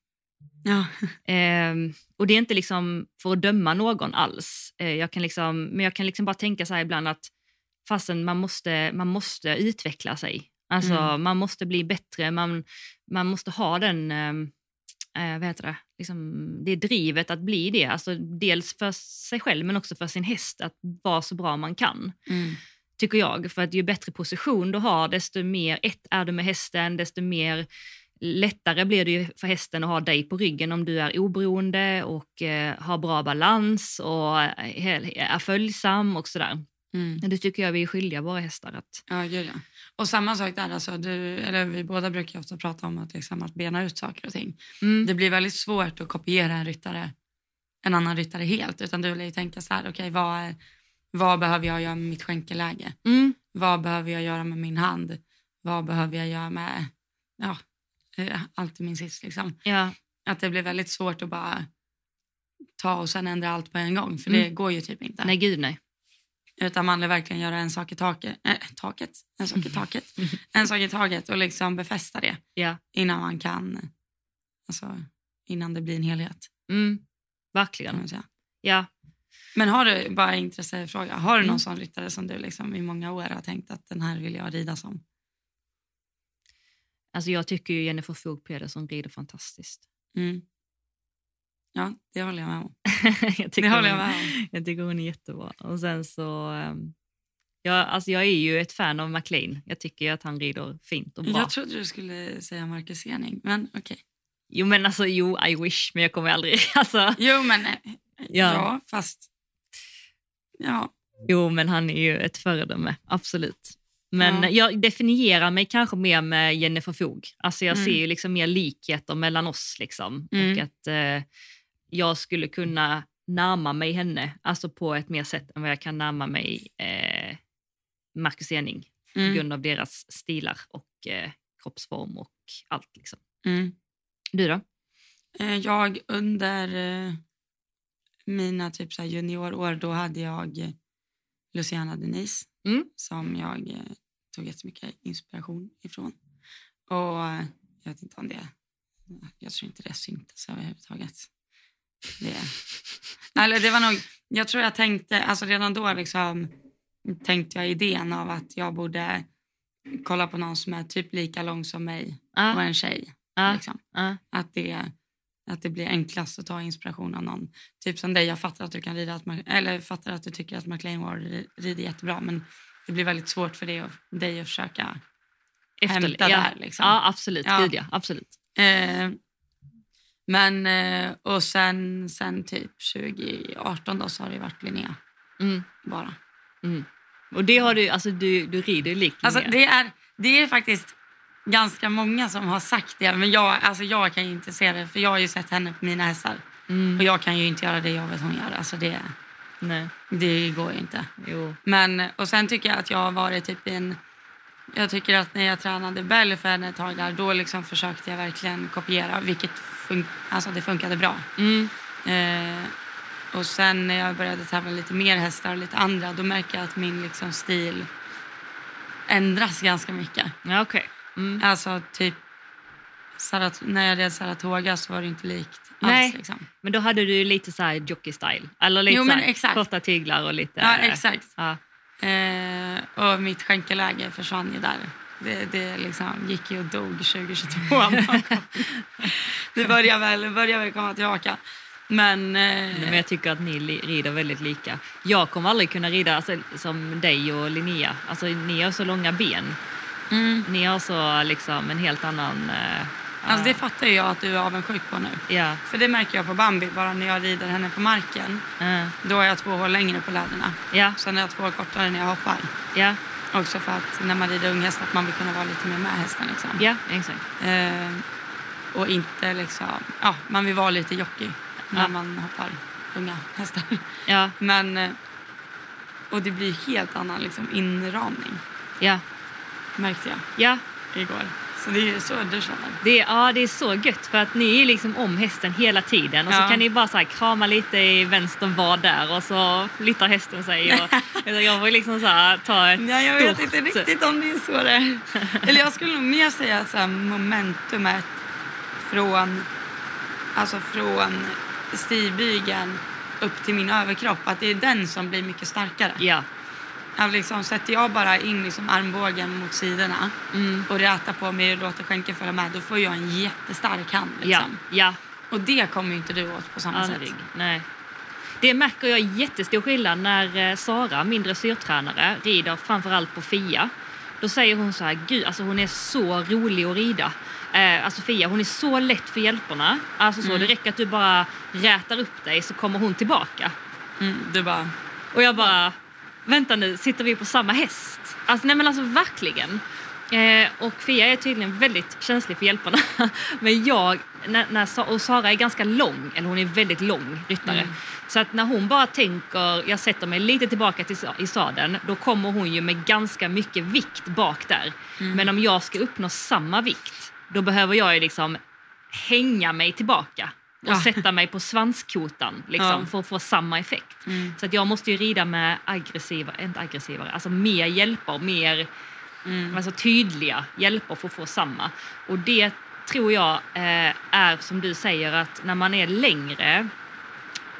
Ja. Ehm, och det är inte liksom för att döma någon alls. Eh, jag kan liksom, men jag kan liksom bara tänka så ibland att fastän man måste, man måste utveckla sig. Alltså Mm. man måste bli bättre, man, man måste ha den, ehm, eh, vad heter det, liksom, det drivet att bli det. Alltså dels för sig själv men också för sin häst, att vara så bra man kan Mm. Tycker jag. För att ju bättre position du har, desto mer ett är du med hästen, desto mer lättare blir det ju för hästen att ha dig på ryggen om du är oberoende och eh, har bra balans och är, är följsam och sådär. Mm. Det tycker jag vi är skyldiga våra hästar att... Ja, gud ja. Och samma sak där, alltså, du, eller vi båda brukar ofta prata om att, liksom, att bena ut saker och ting. Mm. Det blir väldigt svårt att kopiera en ryttare, en annan ryttare helt. Utan du vill ju tänka så här, okej vad, är- vad behöver jag göra med mitt skänkeläge? Mm. Vad behöver jag göra med min hand? Vad behöver jag göra med ja, eh, allt i min sits liksom. Ja, Att det blir väldigt svårt att bara ta och sen ändra allt på en gång. För det Mm. går ju typ inte. nej gud nej. Utan man vill verkligen göra en sak i taket. Äh, taket? En sak i taket. en sak i taget och liksom befästa det Ja. innan man kan, alltså innan det blir en helhet. Mm. Verkligen. Ja. Men har du, bara intressefråga, har du någon Mm. sån ryttare som du liksom i många år har tänkt att den här vill jag rida som? Alltså jag tycker ju Jennifer Fogh Pedersen rider fantastiskt. Mm. Ja, det håller jag med om. jag, tycker Det håller jag med om. jag tycker hon är jättebra. Och sen så... Um, jag, alltså jag är ju ett fan av McLean. Jag tycker ju att han rider fint och bra. Jag trodde du skulle säga Marcus Ening, men okej. Jo men alltså jo, I wish, men jag kommer aldrig... Alltså, Jo, men eh, ja. Ja. fast... Ja, jo men han är ju ett föredöme, absolut. Men Ja. jag definierar mig kanske mer med Jennifer Fogh. Alltså jag Mm. ser ju liksom mer likheter mellan oss. Liksom. Mm. Och att eh, jag skulle kunna närma mig henne alltså på ett mer sätt än vad jag kan närma mig eh, Marcus Ening. På mm, grund av deras stilar och eh, kroppsform och allt. Liksom. mm. Du då? Eh, Jag under eh, mina typ så juniorår, då hade jag Luciana Denise Mm. som jag eh, tog jättemycket inspiration ifrån. Och eh, jag vet inte om det, jag tror inte det syntes överhuvudtaget. Det, eller det var nog, jag tror jag tänkte, alltså redan då liksom tänkte jag idén av att jag borde kolla på någon som är typ lika lång som mig Ah, och en tjej. ah, Liksom ah. att det, att det blir enklast att ta inspiration av någon. Typ som dig, jag fattar att du kan rida, eller fattar att du tycker att McLean Ward ri- rider jättebra men det blir väldigt svårt för dig att, dig att försöka. Hämta ja. där, liksom. Ja, absolut. Ja. Gud, ja, absolut. Eh, men, eh, och sen, sen typ 2018 då så har det varit Linnea Mm. bara. Mm. Och det har du, alltså du, du rider likt Alltså Linnea. det är, det är faktiskt ganska många som har sagt det men jag, alltså jag kan ju inte se det för jag har ju sett henne på mina hästar. Mm. Och jag kan ju inte göra det jobbet hon gör. Alltså det, Nej, det går ju inte. jo. Men, och sen tycker jag att jag har varit typ i en... Jag tycker att när jag tränade Bell för henne ett tag där, då liksom försökte jag verkligen kopiera, vilket fun- alltså det funkade bra. Mm. Eh, och sen när jag började tävla lite mer hästar och lite andra, då märker jag att min liksom stil ändras ganska mycket. Ja, okej. Mm. Alltså typ, Sarat- när jag red Saratoga så var det inte likt Nej. alls. Liksom. Men då hade du lite så jockey-style. Eller lite Jo, men exakt. korta tyglar och lite... Ja, exakt. Ja. Eh, och mitt skänkeläge försvann ju där. Det, det liksom gick ju och dog 2022. det börjar väl, börjar väl komma tillbaka. Men, eh, Men jag tycker att ni rider väldigt lika. Jag kommer aldrig kunna rida alltså, som dig och Linnea. Alltså, ni har så långa ben. Mm, Ni har så liksom en helt annan... eh, alltså det fattar jag att du är avundsjuk på nu. Ja. För det märker jag på Bambi, bara när jag rider henne på marken. eh, Då har jag två hål längre på läderna. ja. Sen har jag två hål kortare när jag hoppar. Ja. Också för att när man rider unghäst att man vill kunna vara lite mer med hästen. Liksom. Ja, exakt. Eh, och inte liksom, ja, man vill vara lite jockey när Ja. man hoppar unga hästar. Ja. Men, eh, och det blir helt annan liksom inramning. Ja. Märkte jag Ja, igår. Så det är så du känner. det är, ja, det är så gött för att ni är liksom om hästen hela tiden och så Ja. kan ni bara så här krama lite i vänster vad där och så flyttar hästen sig. Och, jag får liksom så här ta ett Nej, jag vet stort... inte riktigt om det är så det. Eller jag skulle nog mer säga att så här, momentumet från, alltså från stigbygeln upp till min överkropp, att det är den som blir mycket starkare. Ja. Ja, liksom, sätter jag bara in liksom armbågen mot sidorna Mm. och rätar på mig och låter skänken följa med, då får jag en jättestark hand. Ja, Liksom. ja, Och det kommer ju inte du åt på samma aldrig. sätt. Nej. Det märker jag jättestor skillnad när eh, Sara, mindre syrtränare, rider framförallt på Fia. Då säger hon så här, gud alltså hon är så rolig att rida. Eh, alltså Fia, hon är så lätt för hjälperna. Alltså så, det räcker att du bara rätar upp dig så kommer hon tillbaka. Mm, du bara, Och jag bara, vänta nu, sitter vi på samma häst? Alltså nej men alltså verkligen. Eh, och Fia är tydligen väldigt känslig för hjälparna. Men jag, när, när, och Sara är ganska lång, eller hon är väldigt lång ryttare. Mm. Så att när hon bara tänker, jag sätter mig lite tillbaka till, i sadeln, då kommer hon ju med ganska mycket vikt bak där. Mm. Men om jag ska uppnå samma vikt, då behöver jag ju liksom hänga mig tillbaka och Ja. sätta mig på svanskotan liksom, Ja. för att få samma effekt. Mm. Så att jag måste ju rida med aggressivare, inte aggressivare, alltså mer hjälper, mer mm, alltså tydliga hjälper för att få samma. Och det tror jag eh, är som du säger att när man är längre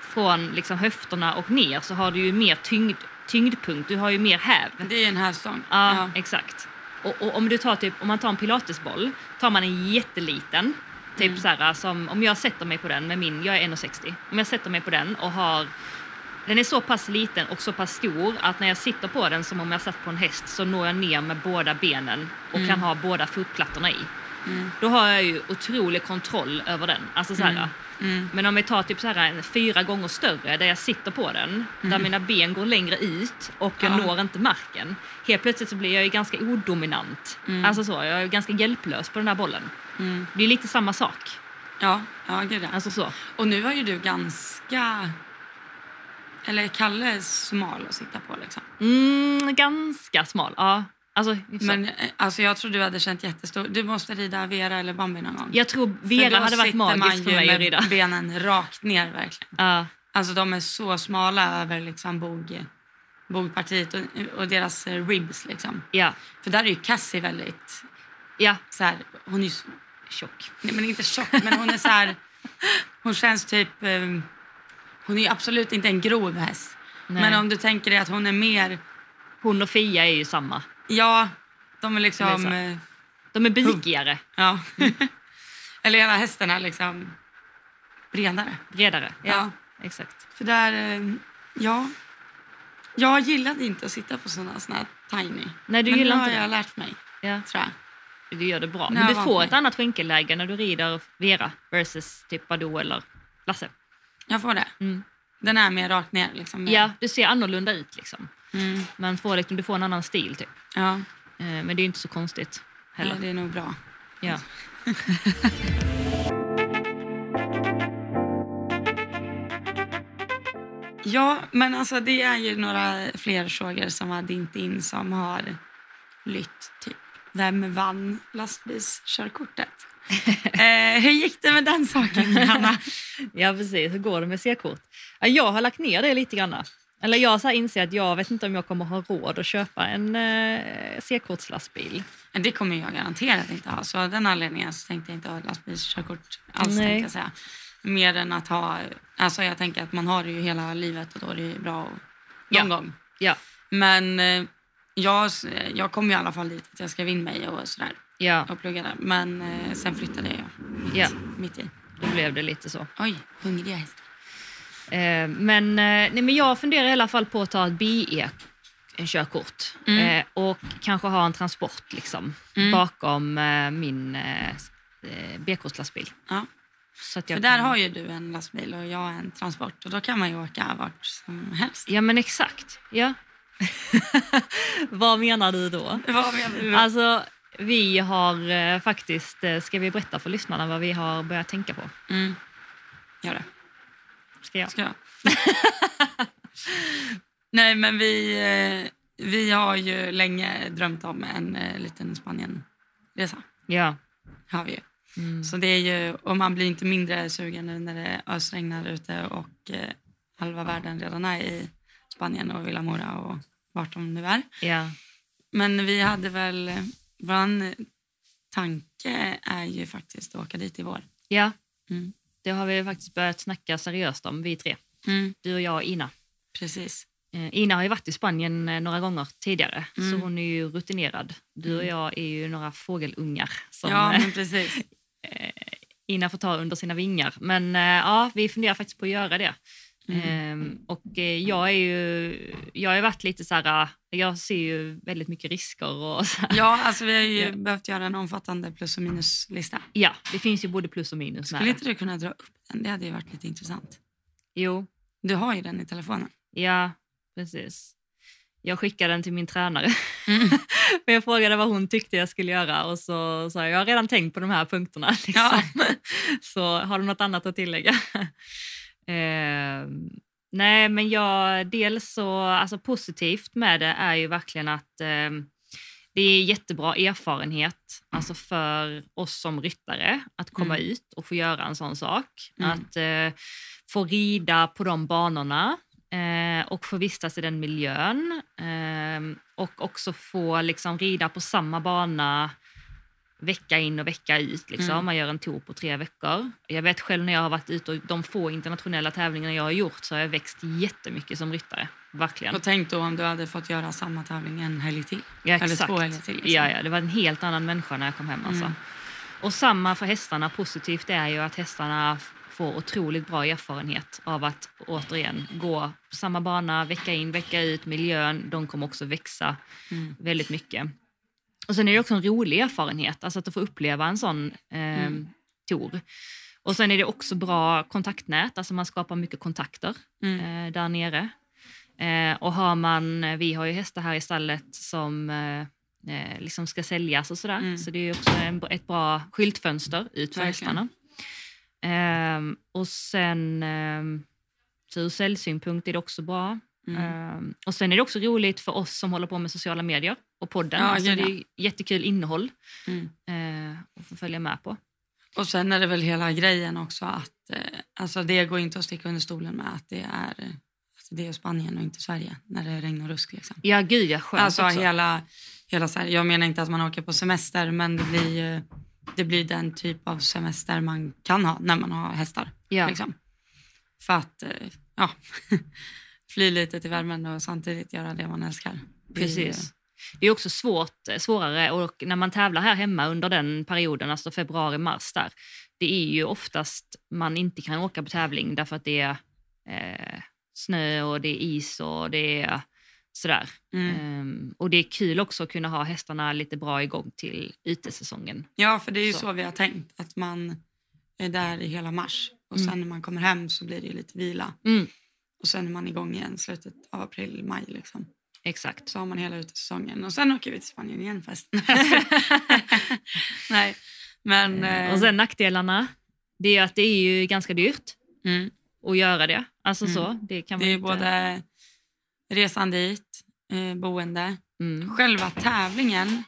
från liksom höfterna och ner så har du ju mer tyngd, tyngdpunkt, du har ju mer häv. det är en hävstång. Ja, exakt. Och, och om, du tar typ, om man tar en pilatesboll, tar man en jätteliten, typ Mm. så här, som om jag sätter mig på den med min, jag är 1,60, om jag sätter mig på den och har den är så pass liten och så pass stor att när jag sitter på den som om jag satt på en häst så når jag ner med båda benen och Mm. kan ha båda fotplattorna i. Mm. Då har jag ju otrolig kontroll över den. Alltså så här, Mm. Mm. Men om vi tar typ så här en fyra gånger större där jag sitter på den, där mina ben går längre ut och jag Mm. Ja. når inte marken. Helt plötsligt så blir jag ju ganska odominant. Mm. Alltså så, jag är ganska hjälplös på den där bollen. Mm. Det är lite samma sak. Ja, ja gud ja. Alltså så. Och nu var ju du ganska... Eller är Kalle smal att sitta på liksom. Mm, ganska smal. Ja. Alltså. Men eh, alltså, jag tror du hade känt jättestor... Du måste rida Vera eller Bambi någon gång. jag tror Vera hade varit man magisk för ju mig att med rida. benen rakt ner verkligen. Ja, Alltså de är så smala över liksom bog, bogpartiet och, och deras eh, ribs liksom. ja, För där är ju Cassie väldigt så här, hon är ju Tjock. nej, men inte tjock men hon är så här, hon känns typ, eh, hon är ju absolut inte en grov häst. Nej. Men om du tänker dig att hon är mer, Hon och Fia är ju samma. Ja, de är är liksom, eh, De är bigigare, ja. Eller hela hästen är liksom bredare. bredare. Ja, Ja. exakt. För där, eh, ja. Jag gillade inte att sitta på såna, såna här tiny. Nej, du Men gillar nu har jag det. lärt mig, Ja. tror jag. Du gör det bra. Men du får ett annat skänkelläge när du rider Vera versus typ Badoo eller Lasse. Jag får det. Mm. Den är mer rakt ner. Liksom, mer. Ja, du ser annorlunda ut liksom. Mm. Man får, liksom, du får en annan stil typ. Ja. Eh, Men det är inte så konstigt heller. det är nog bra. Ja. Ja, men alltså det är ju några fler frågor som har dint in som har lytt. Typ, vem vann lastbilskörkortet? eh, hur gick det med den saken, Hanna? ja, precis. Hur går det med C-kort? Ja, jag har lagt ner det lite grann. Eller jag så inser att jag vet inte om jag kommer ha råd att köpa en eh, C-kortslastbil. Det kommer jag garanterat inte ha. Så av den anledningen så tänkte jag inte ha lastbilskörkort alls. Nej. Jag säga. Mer än att ha... Alltså jag tänker att man har det ju hela livet och då är det ju bra att, någon Ja. gång. Ja, Men eh, jag, jag kom ju i alla fall dit att jag skrev in mig och sådär. ja, Och pluggade. Men eh, sen flyttade jag mitt, Ja. mitt i. då blev det lite så. Oj, hungriga hästar. Eh, men, eh, nej, men jag funderar i alla fall på att ta ett BE-körkort Mm. eh, och kanske ha en transport liksom, Mm. bakom eh, min eh, B-kortslastbil. Ja. Så För där kan... har ju du en lastbil och jag en transport. Och då kan man ju åka vart som helst. Ja, men exakt. Ja. Vad menar du då? Vad menar du? Alltså, vi har faktiskt, ska vi berätta för lyssnarna vad vi har börjat tänka på? Mm. Gör det. Ska jag? Ska jag? Nej, men vi, eh, vi har ju länge drömt om en eh, liten Spanien-resa. Ja. Har vi. Mm. Så det är ju, och man blir inte mindre sugen nu när det ösregnar ute och eh, halva världen redan är i Spanien och Villa Mora och vart de nu är. Ja. Men vi hade väl, vår tanke är ju faktiskt att åka dit i vår. ja, Mm. Det har vi faktiskt börjat snacka seriöst om, vi tre. Du och jag och Ina. Precis. Eh, Ina har ju varit i Spanien eh, några gånger tidigare, Mm. så hon är ju rutinerad. Du och jag är ju några fågelungar som ja, eh, men precis. Ina får ta under sina vingar. Men eh, ja, vi funderar faktiskt på att göra det. Mm. Ehm, och eh, jag är ju, jag har varit lite så här, eh, jag ser ju väldigt mycket risker och. Ja, alltså vi har ju Ja. behövt göra en omfattande plus och minuslista. Ja, det finns ju både plus och minus Skulle inte du kunna dra upp den? Det hade ju varit lite intressant. Jo, Du har ju den i telefonen. ja, precis. Jag skickade den till min tränare. Mm. För jag frågade vad hon tyckte jag skulle göra och så sa jag, jag har redan tänkt på de här punkterna. Liksom. Ja. Så har du något annat att tillägga? Ehm, nej, men jag, dels så, alltså positivt med det är ju verkligen att ehm, det är jättebra erfarenhet alltså för oss som ryttare att komma Mm. ut och få göra en sån sak. Mm. Att eh, få rida på de banorna eh, och få vistas i den miljön. Eh, och också få liksom, rida på samma bana vecka in och vecka ut. Liksom. Mm. Man gör en tour på tre veckor. Jag vet själv när jag har varit ute och de få internationella tävlingarna jag har gjort så har jag växt jättemycket som ryttare. Verkligen. Och tänk då om du hade fått göra samma tävling en helg till. Ja, Eller exakt. två helger till. Liksom. Ja, ja, det var en helt annan människa när jag kom hem. Alltså. Mm. Och samma för hästarna. Positivt är ju att hästarna får otroligt bra erfarenhet av att återigen gå samma bana vecka in, vecka ut. Miljön, de kommer också växa Mm. väldigt mycket. Och sen är det också en rolig erfarenhet, alltså att få uppleva en sån eh, Mm. tour. Och sen är det också bra kontaktnät, alltså man skapar mycket kontakter Mm. eh, där nere. Eh, och har man, vi har ju hästar här i stallet som eh, eh, liksom ska säljas och sådär. Mm. Så det är också en, ett bra skyltfönster ut för hästarna. Ehm, och sen ehm, så ur säljsynpunkt är det också bra. Mm. Ehm, och sen är det också roligt för oss som håller på med sociala medier och podden. Ja, alltså, det är jättekul innehåll Mm. eh, att få följa med på. Och sen är det väl hela grejen också att eh, alltså det går inte att sticka under stolen med att det är, alltså det är Spanien och inte Sverige när det är regn och rusk. Liksom. Ja, gud ja, skönt Alltså också. hela, hela så här, jag menar inte att man åker på semester men det blir, det blir den typ av semester man kan ha när man har hästar. ja. Liksom. För att eh, ja, fly lite till värmen och samtidigt göra det man älskar. Precis. Det är också svårt, svårare och när man tävlar här hemma under den perioden, alltså februari, mars där, det är ju oftast man inte kan åka på tävling därför att det är eh, snö och det är is och det är sådär. Mm. Ehm, och det är kul också att kunna ha hästarna lite bra igång till utesäsongen. Ja, för det är ju Så. så. vi har tänkt. Att man är där i hela mars och Mm. sen när man kommer hem så blir det lite vila. Mm, Och sen är man igång igen slutet av april, maj liksom. exakt. Så har man hela utesäsongen och sen åker vi till Spanien igen förresten. Nej, men... eh, Och sen nackdelarna, det är att det är ju ganska dyrt mm, att göra det. Alltså Mm. så, det kan det man är inte... både resan dit, eh, boende. Mm. Själva tävlingen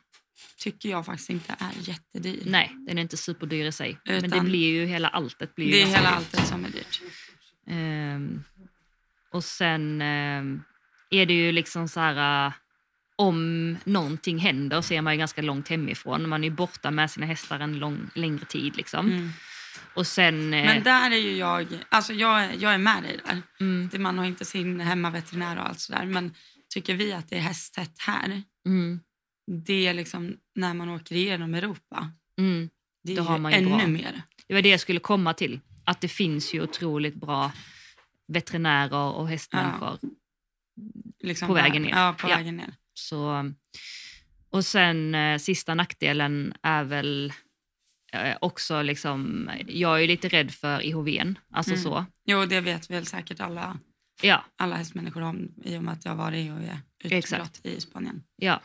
tycker jag faktiskt inte är jättedyr. Nej, den är inte superdyr i sig. Men det Utan- blir ju hela alltet. Blir det är hela dyrt. alltet som är dyrt. Ehm, och sen ehm, är det ju liksom så här... äh, om någonting händer så är man ju ganska långt hemifrån. Man är ju borta med sina hästar en lång, längre tid. Liksom. Mm. Och sen... eh, Men där är ju jag, alltså jag, är- jag är med dig där. mm, Man har inte sin hemmaveterinär och allt sådär. Men tycker vi att det är hästtätt här, mm, det är liksom när man åker igenom Europa. mm. Det är Då har man ju ännu bra. mer. Det var det jag skulle komma till. Att det finns ju otroligt bra veterinärer och hästmänniskor. Liksom På vägen ner. Ja, på Ja. vägen ner. Så, och sen eh, sista nackdelen är väl eh, också liksom, jag är lite rädd för IHVn, alltså Mm. så. Jo, det vet väl säkert alla, Ja, alla hästmänniskor om i och med att jag har varit och är utbrott Exakt. i Spanien. ja.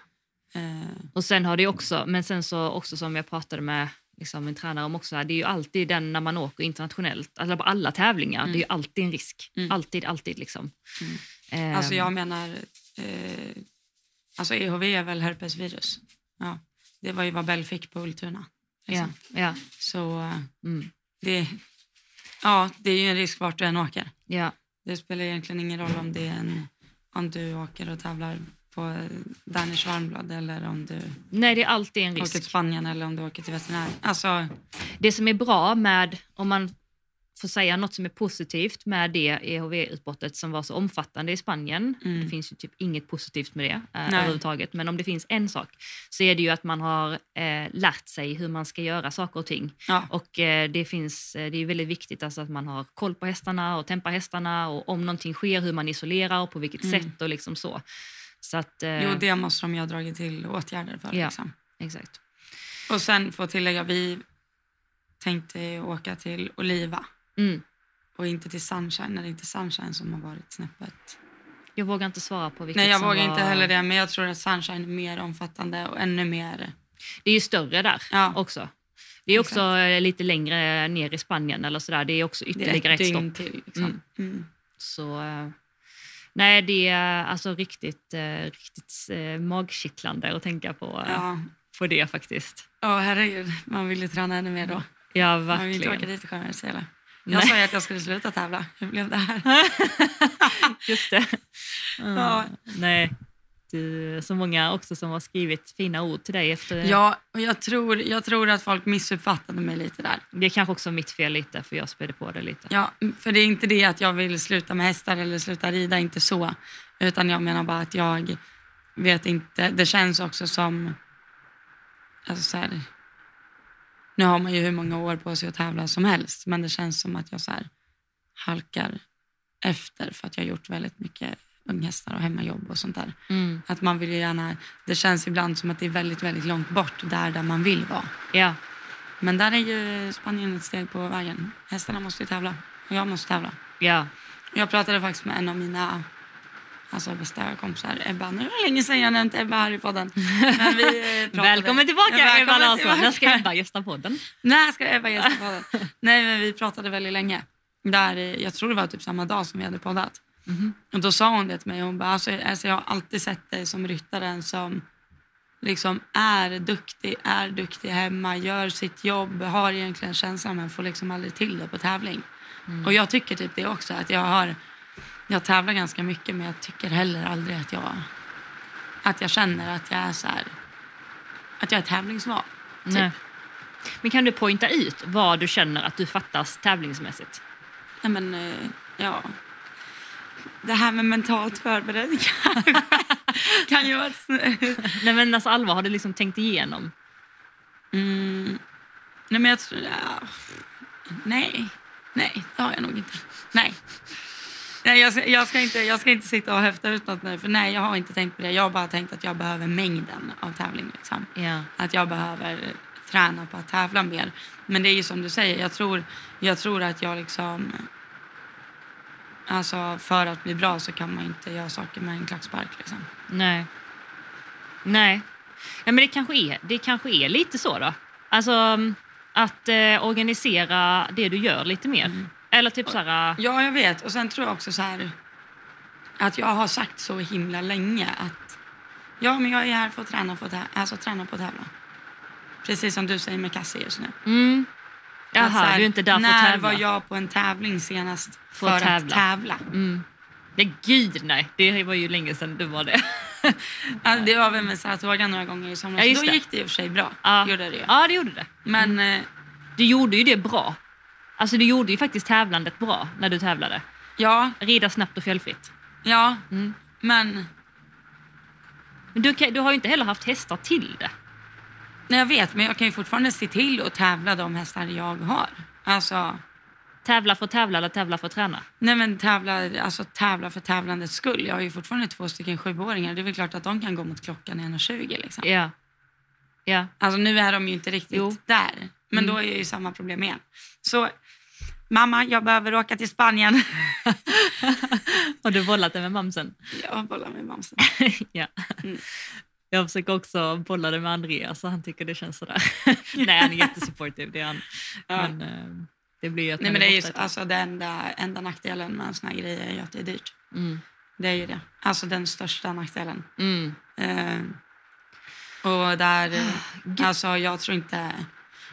Eh, Och sen har det också, men sen så också som jag pratade med liksom min tränare om också, det är ju alltid den när man åker internationellt, alltså på alla tävlingar, Mm. det är ju alltid en risk. Mm. Alltid, alltid liksom. Mm. Ehm, Alltså jag menar, eh, Alltså EHV är väl herpesvirus. Ja, det var ju vad Bell fick på Ultuna. Ja, Liksom. ja, Så eh, mm, det, ja, det är ju en risk vart du än åker. ja. Det spelar egentligen ingen roll om det är en, om du åker och tävlar på Danish varmblad eller om du Nej, det är alltid en åker till risk. Spanien eller om du åker till veterinär. Alltså, Det som är bra med, om man får säga något som är positivt med det EHV-utbrottet som var så omfattande i Spanien. Mm. Det finns ju typ inget positivt med det eh, överhuvudtaget. Men om det finns en sak så är det ju att man har eh, lärt sig hur man ska göra saker och ting. ja, Och eh, det, finns, eh, det är väldigt viktigt alltså att man har koll på hästarna och tempar hästarna och om någonting sker hur man isolerar och på vilket Mm. sätt och liksom så. Så att, eh, jo, det måste de ju ha dragit till åtgärder för. Ja. Liksom. exakt. Och sen får tillägga, vi tänkte åka till Oliva Mm. och inte till Sunshine, när det inte är Sunshine som har varit snäppet. Jag vågar inte svara på vilket Nej, jag som vågar var... inte heller det, men jag tror att Sunshine är mer omfattande och ännu mer... Det är ju större där Ja. också. Det är också eh, lite längre ner i Spanien eller sådär. Det är också Det är ytterligare ett ett stopp. till. Liksom. Mm. Mm. Så, eh, nej, det är alltså riktigt, eh, riktigt eh, magkittlande att tänka på, eh, Ja. på det faktiskt. Ja, herregud. Man vill ju träna ännu mer då. Ja, Man vill inte åka verkligen. dit skära sig. eller? Nej. Jag sa ju att jag skulle sluta tävla. Hur blev det här? Just det. Mm. Ja. Nej, du, så många också som har skrivit fina ord till dig efter. Ja, och jag tror, jag tror att folk missuppfattade mig lite där. Det är kanske också mitt fel lite, för jag spädde på det lite. Ja, för det är inte det att jag vill sluta med hästar eller sluta rida, inte så. Utan jag menar bara att jag vet inte. Det känns också som... Alltså så här, nu har man ju hur många år på sig att tävla som helst, men det känns som att jag så här halkar efter för att jag har gjort väldigt mycket unghästar och hemmajobb och sånt där. Mm. Att man vill gärna, det känns ibland som att det är väldigt, väldigt långt bort där, där man vill vara. Ja, Men där är ju Spanien ett steg på vägen. Hästarna måste ju tävla och jag måste tävla. ja. Jag pratade faktiskt med en av mina alltså, bästa kompisar, Ebba. Nu var det länge sedan jag nämnt Ebba här i podden. Men vi, eh, Välkommen tillbaka Välkommen Ebba Larsson. När ska Ebba gästa podden? När ska Ebba gästa podden? Nej, men vi pratade väldigt länge. Där, eh, jag tror det var typ samma dag som vi hade poddat. Mhm. Och då sa hon det till mig. Hon bara, alltså, alltså, jag har alltid sett dig som ryttaren som liksom är duktig, är duktig hemma, gör sitt jobb, har egentligen känslan men får liksom aldrig till det på tävling. Och jag tycker typ det också. Att jag har, jag tävlar ganska mycket men jag tycker heller aldrig att jag, att jag känner att jag är så här, att jag är tävlingsvan. Typ. Nej. Men kan du poängta ut vad du känner att du fattas tävlingsmässigt? Nej men, eh, ja. Det här med mentalt förberedd kanske kan ju vara Nej men alltså allvar, har du liksom tänkt igenom? mm. Nej men jag tror... Ja. Nej. Nej, det har jag nog inte. Nej. Nej jag, ska, jag, ska inte, jag ska inte sitta och höfta ut något nu. För nej, jag har inte tänkt på det. Jag har bara tänkt att jag behöver mängden av tävling. Liksom. Ja. Att jag behöver träna på att tävla mer. Men det är ju som du säger, jag tror, jag tror att jag liksom... Alltså för att bli bra så kan man inte göra saker med en klackspark. Liksom. Nej. Nej. Ja, men det kanske, är, det kanske är lite så då. Alltså mm, att eh, organisera det du gör lite mer. Mm. Eller typ så här... Ja, jag vet. Och sen tror jag också så här att jag har sagt så himla länge att ja, men jag är här för att träna på att, alltså, träna på att tävla. Precis som du säger med Cassie just nu. Mm. Jaha, här, du är inte där för att När tävla. var jag på en tävling senast För för, att att tävla. tävla? Mm. Nej, gud nej. Det var ju länge sedan du var det. Alltså, det var väl med Saratoga några gånger i somras. Ja, Då det. gick det i och för sig bra. Ja. Gjorde det. Ja, det gjorde det. Men eh, Du gjorde ju det bra. Alltså du gjorde ju faktiskt tävlandet bra när du tävlade. ja, Rida snabbt och fjällfritt. ja, Mm. men Men du, du har ju inte heller haft hästar till det. Nej, jag vet. Men jag kan ju fortfarande se till att tävla de hästar jag har. Alltså, Tävla för tävla eller tävla för att träna. nej men tävla, alltså, tävla för tävlandets skull. Jag har ju fortfarande två stycken sjuåringar. Det är väl klart att de kan gå mot klockan 1.20 liksom. Ja. Ja. Alltså nu är de ju inte riktigt Jo. där. Men då är ju samma problem igen. Så mamma, jag behöver åka till Spanien. Har du bollat det med mamsen? jag bollar med mamsen. ja. Mm. Jag försöker också bolla det med Andreas och han tycker det känns sådär. Nej, han är jättesupportive, det är han. Ja. Men eh, det blir ju att Nej men det är ju borta så, ett tag. alltså, den enda, enda nackdelen med en sån här grej är ju att det är dyrt. mm. Det är ju det. Alltså den största nackdelen. Mm. Eh, och där, Gud. alltså jag tror inte,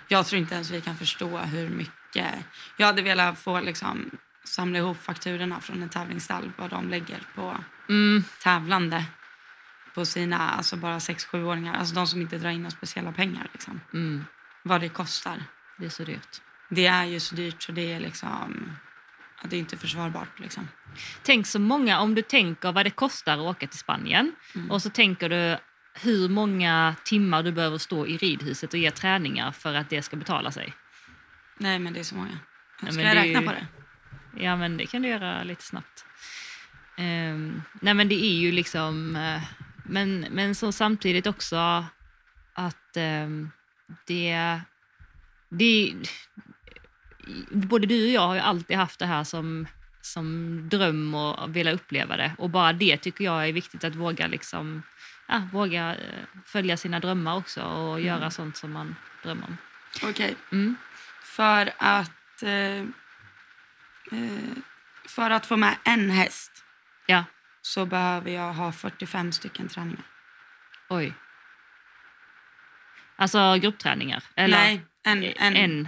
jag tror inte ens vi kan förstå hur mycket. Jag hade velat få liksom samla ihop fakturorna från en tävlingsstall vad de lägger på Mm. tävlande på sina, alltså bara 6-7-åringar, alltså de som inte drar in några speciella pengar liksom. Mm. Vad det kostar. Det är så dyrt. Det är ju så dyrt så det är liksom, det är inte försvarbart liksom. Tänk så många, om du tänker vad det kostar att åka till Spanien Mm. och så tänker du hur många timmar du behöver stå i ridhuset och ge träningar för att det ska betala sig. Nej men det är så många. Ska men jag räkna ju- på det? Ja, men det kan du göra lite snabbt. Ehm, nej, men det är ju liksom... eh, men, men så samtidigt också att ehm, det... det både du och jag har ju alltid haft det här som, som dröm och vilja uppleva det. Och bara det tycker jag är viktigt att våga liksom... Ja, våga eh, följa sina drömmar också och göra sånt som man drömmer om. Okej. Mm. För att, eh, eh, för att få med en häst Ja, så behöver jag ha 45 stycken träningar. oj. Alltså gruppträningar? Eller Nej, en, en, en.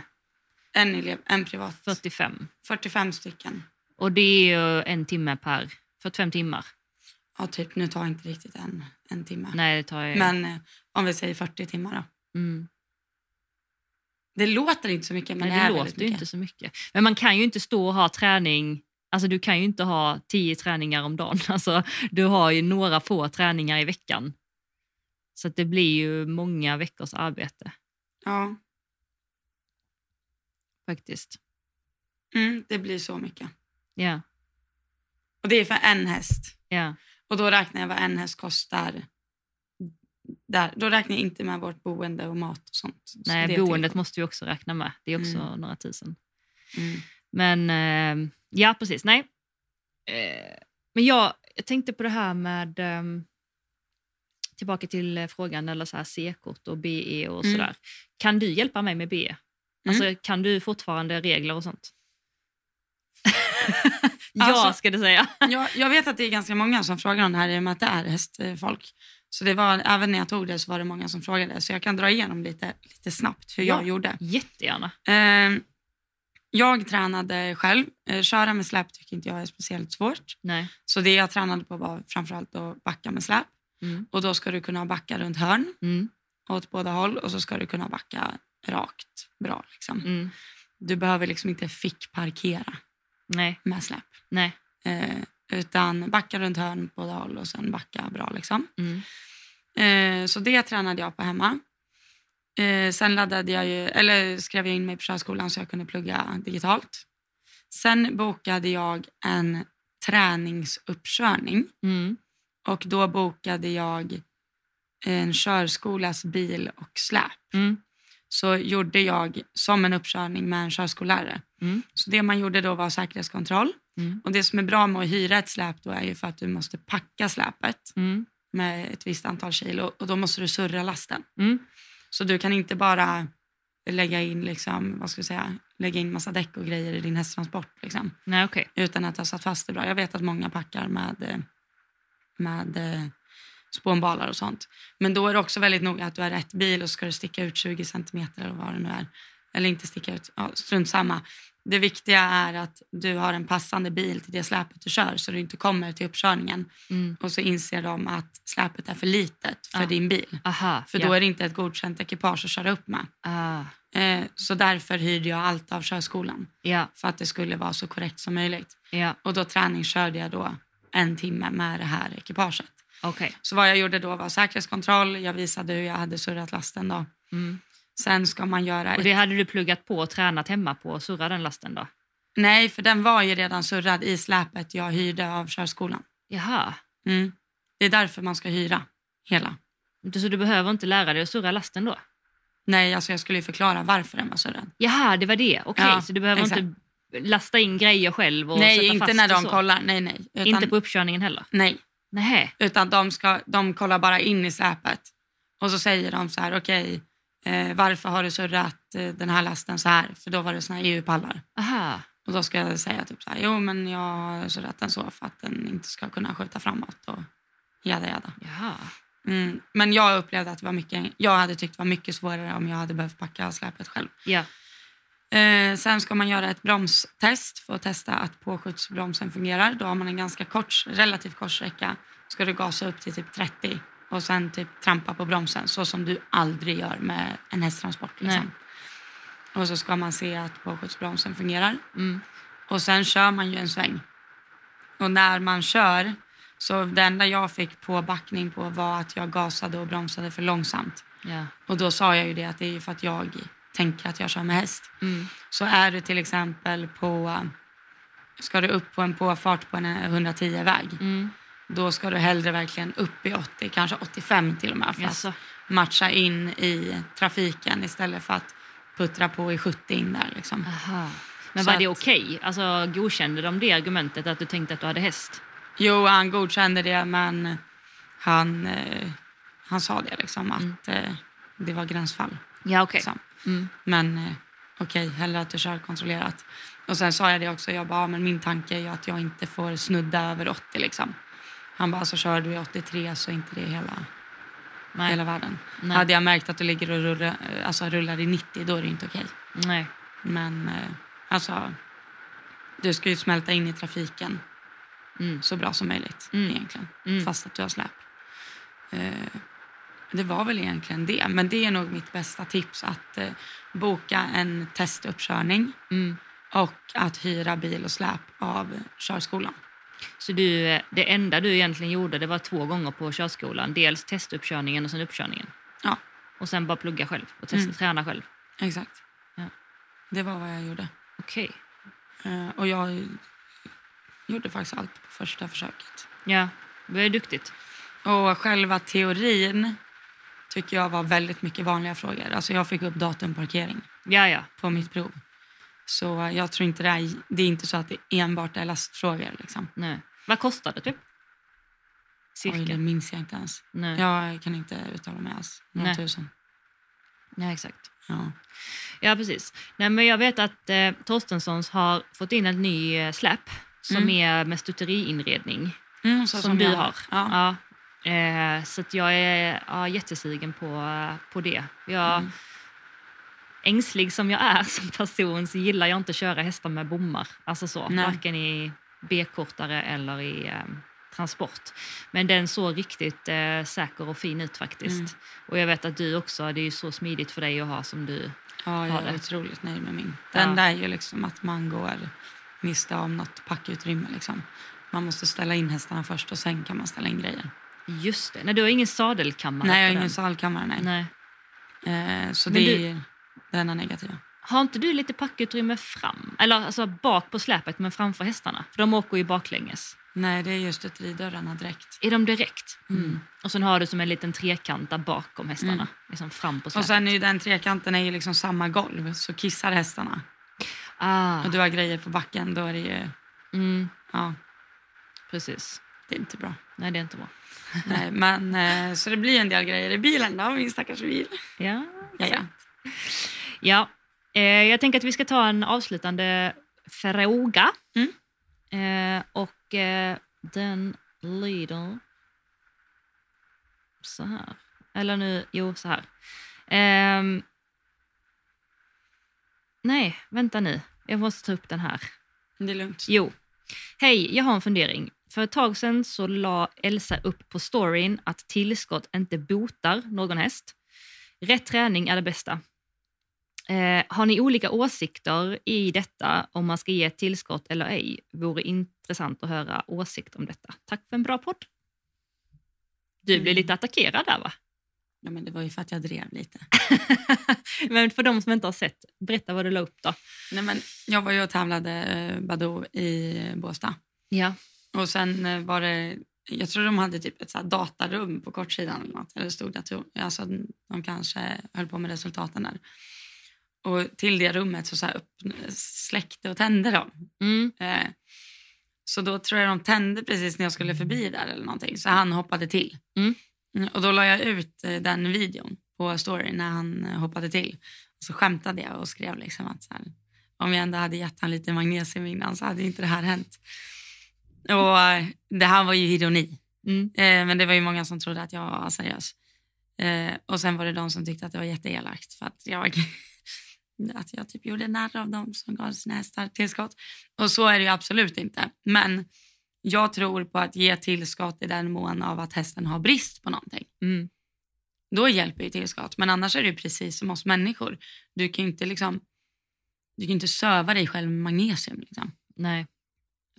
en elev, en privat. 45. 45 stycken. Och det är ju en timme per 45 timmar. Ja, typ. Nu tar inte riktigt en, en timme. Nej, det tar ju... Men eh, om vi säger 40 timmar då. mm. Det låter inte så mycket, men Nej, det, det låter mycket. inte så mycket. Men man kan ju inte stå och ha träning. Alltså du kan ju inte ha tio träningar om dagen. Alltså, du har ju några få träningar i veckan. Så det blir ju många veckors arbete Ja, faktiskt. mm, det blir så mycket. Ja, Och det är för en häst. ja. Och då räknar jag vad en häst kostar. Där. Då räknar jag inte med vårt boende och mat och sånt. Så Nej, boendet måste vi också räkna med. Det är också Mm. några tusen. Mm. Men eh, ja, precis. Nej. Eh, men jag, jag tänkte på det här med... ehm, tillbaka till eh, frågan eller så här C-kort och BE och Mm. sådär. Kan du hjälpa mig med BE? Alltså, kan du fortfarande regler och sånt? ja, Alltså- ska du säga. Jag, jag vet att det är ganska många som frågar om det här i och med att det är hästfolk. Så det var, även när jag tog det så var det många som frågade. Så jag kan dra igenom lite, lite snabbt hur Ja. jag gjorde. Jättegärna. Eh, jag tränade själv. Eh, köra med släp tycker inte jag är speciellt svårt. Nej. Så det jag tränade på var framförallt att backa med släp. Mm. Och då ska du kunna backa runt hörn Mm. åt båda håll och så ska du kunna backa rakt bra. Liksom. Mm. Du behöver liksom inte fick parkera Nej. med släp. Nej. Eh, utan backa runt hörn på båda håll och sen backa bra. Liksom. Mm. Eh, så det tränade jag på hemma. Eh, sen laddade jag ju, eller skrev jag in mig på körskolan så jag kunde plugga digitalt. Sen bokade jag en träningsuppkörning Mm. och då bokade jag en körskolas bil och släp. Mm. Så gjorde jag som en uppkörning med en körskollärare. Mm. Så det man gjorde då var säkerhetskontroll. Mm. Och det som är bra med att hyra ett släp då är ju för att du måste packa släpet Mm. med ett visst antal kilo och då måste du surra lasten. Så du kan inte bara lägga in, liksom, vad ska jag säga, lägga in massa däck och grejer i din hästtransport liksom, Nej, okej. utan att ha satt fast det bra. Jag vet att många packar med, eh, med eh, spånbalar och sånt. Men då är det också väldigt noga att du har rätt bil och ska du sticka ut 20 centimeter eller vad det nu är. Eller inte sticka ut, ja, strunt samma. Det viktiga är att du har en passande bil till det släpet du kör så du inte kommer till uppkörningen Mm. och så inser de att släpet är för litet för Ja. din bil. Aha. För ja. då är det inte ett godkänt ekipage att köra upp med. Ah. Eh, så därför hyrde jag allt av körskolan Ja, för att det skulle vara så korrekt som möjligt. ja. Och då träningskörde jag då en timme med det här ekipaget. Okej. Så vad jag gjorde då var säkerhetskontroll. Jag visade hur jag hade surrat lasten då. Mm. Sen ska man göra... Och det hade du pluggat på och tränat hemma på och surra den lasten då? Nej, för den var ju redan surrad i släpet jag hyrde av körskolan. Jaha. Mm. Det är därför man ska hyra hela. Så du behöver inte lära dig att surra lasten då? Nej, alltså jag skulle ju förklara varför den var surrad. Jaha, det var det. Okej, Ja, så du behöver exakt. inte lasta in grejer själv och nej, sätta inte fast när och de kollar. Nej, nej. Utan, Inte på uppkörningen heller? Nej, Nej. utan de, ska, de kollar bara in i släpet. Och så säger de så här, okej, eh, varför har du surrat eh, den här lasten så här? För då var det såna här EU-pallar. Aha. Och då ska jag säga typ så här, jo men jag har surrat den så för att den inte ska kunna skjuta framåt och jada jada. Jaha. Mm. Men jag upplevde att det var mycket, jag hade tyckt det var mycket svårare om jag hade behövt packa släpet själv. Ja. Eh, sen ska man göra ett bromstest för att testa att påskjutsbromsen fungerar. Då har man en ganska kort, relativt kort sträcka. Ska du gasa upp till typ 30 och sen typ trampa på bromsen så som du aldrig gör med en hästtransport. Liksom. Och så ska man se att påskjutsbromsen fungerar. Mm. Och sen kör man ju en sväng. Och när man kör, så det enda jag fick på backning på var att jag gasade och bromsade för långsamt. Ja. Och då sa jag ju det att det är för att jag tänker att jag kör med häst. Mm. Så är du till exempel på, ska du upp på en påfart på en 110-väg, Mm. Då ska du hellre verkligen upp i 80, kanske 85 till och med för Jaså. att matcha in i trafiken istället för att puttra på i 70 in där liksom. Men Så var det att- okej? Alltså, godkände de det argumentet att du tänkte att du hade häst? Jo, han godkände det men han, eh, han sa det liksom att eh, det var gränsfall. Ja, okej. Liksom. Mm. Men eh, okej, hellre att du kör kontrollerat. Och sen sa jag det också, jag bara, men min tanke är ju att jag inte får snudda över 80 liksom. Han bara, så kör du i 83 så är inte det hela, Nej. hela världen. Nej. Hade jag märkt att du ligger och rullar, alltså, rullar i 90 då är det inte okej. Nej. Men eh, alltså, du ska ju smälta in i trafiken Mm. så bra som möjligt Mm. egentligen. Mm. Fast att du har släp. Eh, det var väl egentligen det. Men det är nog mitt bästa tips att eh, boka en testuppkörning Mm. och att hyra bil och släp av körskolan. Så du, det enda du egentligen gjorde det var två gånger på körskolan. Dels testuppkörningen och sen uppkörningen. Ja, Och sen bara plugga själv och testa, Mm. träna själv. exakt. Ja. Det var vad jag gjorde. Okej. Eh, och jag gjorde faktiskt allt på första försöket. Ja, det är duktigt. Och själva teorin tycker jag var väldigt mycket vanliga frågor. Alltså jag fick upp datumparkering Ja, ja. på mitt prov. Så jag tror inte det är, det är inte så att det enbart är lastfrågor. Liksom. Nej. Vad kostar det typ? Cirka? Oj, det minns jag inte ens. Nej. Jag kan inte uttala mig alls. Några tusen. Nej, exakt. Ja. Ja, precis. Nej, men jag vet att eh, Torstenssons har fått in en ny eh, släp som Mm. är med stuteriinredning. Mm, så som, du jag har. Ja. Ja. Eh, så jag är ja, jättesugen på, eh, på det. Jag, Mm. Ängslig som jag är som person så gillar jag inte att köra hästar med bommar. Alltså så, Nej. varken i B-kortare eller i eh, transport. Men den såg riktigt eh, säker och fin ut faktiskt. Mm. Och jag vet att du också, det är ju så smidigt för dig att ha som du... ja, jag har är det. otroligt nöjd med min. Ja. Den där är ju liksom att man går miste om något packutrymme. Liksom. Man måste ställa in hästarna först och sen kan man ställa in grejer. Just det, nej, du har ingen sadelkammare Nej, jag har ingen den. salkammare. Nej. Nej. Eh, så Men det du- är ju det enda negativa. Har inte du lite packutrymme fram? Eller alltså bak på släpet men framför hästarna? För de åker ju baklänges. Nej, det är just stuteridörrarna direkt. Är de direkt? Mm. Och sen har du som en liten trekant där bakom hästarna. Mm. Liksom fram på Och släpet. sen är ju den trekanten är ju liksom samma golv, så kissar hästarna ah, och du har grejer på backen, då är det ju... mm, Ja, precis. det är inte bra. Nej, det är inte bra. Nej, men, eh, så det blir en del grejer i bilen då, min stackars bil. Ja, Ja, ja. Ja. Eh, jag tänker att vi ska ta en avslutande fråga. Mm. Eh, och eh, den lyder så här. Eller nu, jo så här. Ehm, nej, vänta nu. Jag måste ta upp den här. Det är lugnt. Jo. Hej, jag har en fundering. För ett tag sedan så la Elsa upp på storyn att tillskott inte botar någon häst. Rätt träning är det bästa. Eh, har ni olika åsikter i detta om man ska ge ett tillskott eller ej? Vore intressant att höra åsikt om detta. Tack för en bra podd. Du blev Mm. lite attackerad där va? Ja, men det var ju för att jag drev lite. Men för de som inte har sett, berätta vad du la upp då. Nej, men jag var ju och tävlade eh, Badoo i Båstad. Ja. Och sen eh, var det, jag tror de hade typ ett så datarum på kortsidan eller något. Eller det stod dator, alltså de kanske höll på med resultaten där. Och till det rummet så, så här släckte och tände de. Mm. Eh, så då tror jag de tände precis när jag skulle förbi där eller någonting. Så han hoppade till. Mm. Mm, Och då la jag ut eh, den videon på story när han eh, hoppade till. Och så skämtade jag och skrev liksom att här, om jag ändå hade gett han lite magnesium innan så hade inte det här hänt. Och eh, det här var ju ironi. Mm. Eh, men det var ju många som trodde att jag var seriös. Eh, och sen var det de som tyckte att det var jätteelakt för att jag, att jag typ gjorde narr av dem som gav sina hästar tillskott. Och så är det ju absolut inte. Men jag tror på att ge tillskott i den mån av att hästen har brist på någonting. Mm. Då hjälper ju tillskott. Men annars är det ju precis som oss människor. Du kan ju inte liksom du kan inte söva dig själv med magnesium. Liksom. Nej.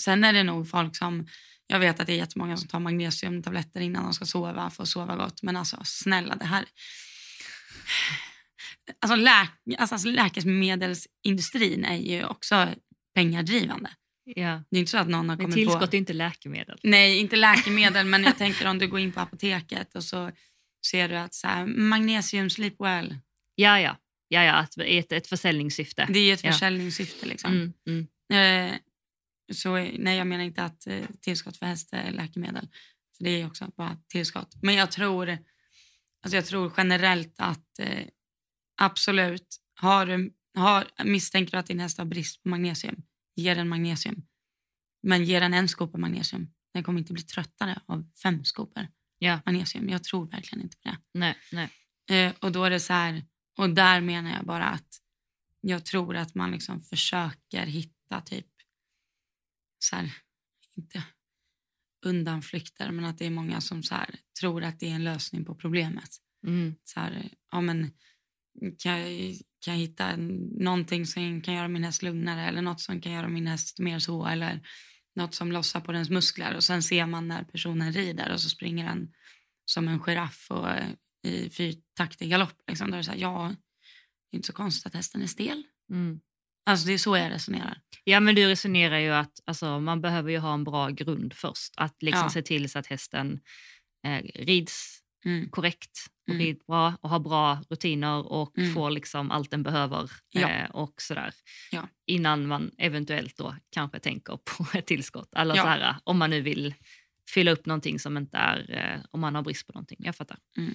Sen är det nog folk som, jag vet att det är jättemånga som tar magnesiumtabletter innan de ska sova för att sova gott. Men alltså snälla det här. Alltså, läk, alltså, alltså läkemedelsindustrin är ju också pengadrivande. Ja. Det är inte så att någon har Men kommit tillskott på... är inte läkemedel. Nej, inte läkemedel men jag tänker om du går in på apoteket och så ser du att så här, magnesium sleep well. Ja, ja. Ja, ja, att ett, ett försäljningssyfte. Det är ett Ja. försäljningssyfte liksom. Mm, mm. Eh, så nej, jag menar inte att eh, tillskott för häst är läkemedel. För det är också bara tillskott. Men jag tror, alltså jag tror generellt att eh, absolut, har du, har, misstänker att din häst har brist på magnesium, ge den magnesium. Men ge den en skopa magnesium. Den kommer inte bli tröttare av fem skopor Ja. magnesium. Jag tror verkligen inte på det. Nej, nej. Eh, och då är det så här, och där menar jag bara att jag tror att man liksom försöker hitta typ så här, inte undanflykter, men att det är många som så här, tror att det är en lösning på problemet. Mm. Så här, ja men kan jag, kan jag hitta någonting som kan göra min häst lugnare eller något som kan göra min häst mer så eller något som lossar på dens muskler och sen ser man när personen rider och så springer den som en giraff och eh, i fyrtaktig galopp. Liksom. Då är det så här, ja, det är inte så konstigt att hästen är stel. Mm. Alltså det är så jag resonerar. Ja, men du resonerar ju att alltså, man behöver ju ha en bra grund först. Att liksom Ja. se till så att hästen eh, rids Mm. korrekt och Mm. rids bra och har bra rutiner och Mm. får liksom allt den behöver. Ja. Eh, och sådär. Ja. Innan man eventuellt då kanske tänker på ett tillskott. Eller Ja. så här, om man nu vill fylla upp någonting som inte är, eh, om man har brist på någonting. Jag fattar. Mm.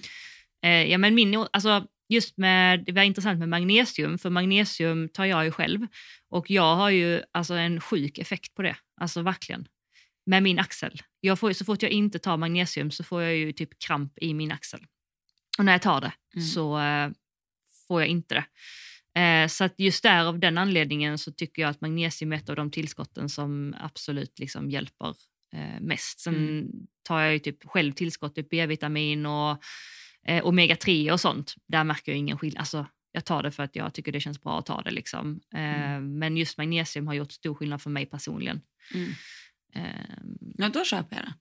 Eh, ja, men min, alltså, just med, det var intressant med magnesium, för magnesium tar jag ju själv. Och jag har ju alltså, en sjuk effekt på det, alltså verkligen. Med min axel. Jag får, så fort jag inte tar magnesium så får jag ju typ kramp i min axel. Och när jag tar det Mm. så eh, får jag inte det. Eh, så att just där av den anledningen så tycker jag att magnesium är ett av de tillskotten som absolut liksom hjälper eh, mest. Sen Mm. tar jag ju typ själv tillskott, typ B-vitamin och eh, omega-3 och sånt. Där märker jag ingen skillnad. Alltså, jag tar det för att jag tycker det känns bra att ta det. Liksom. Eh, Men just magnesium har gjort stor skillnad för mig personligen. Mm. Eh, Ja, då köper jag det.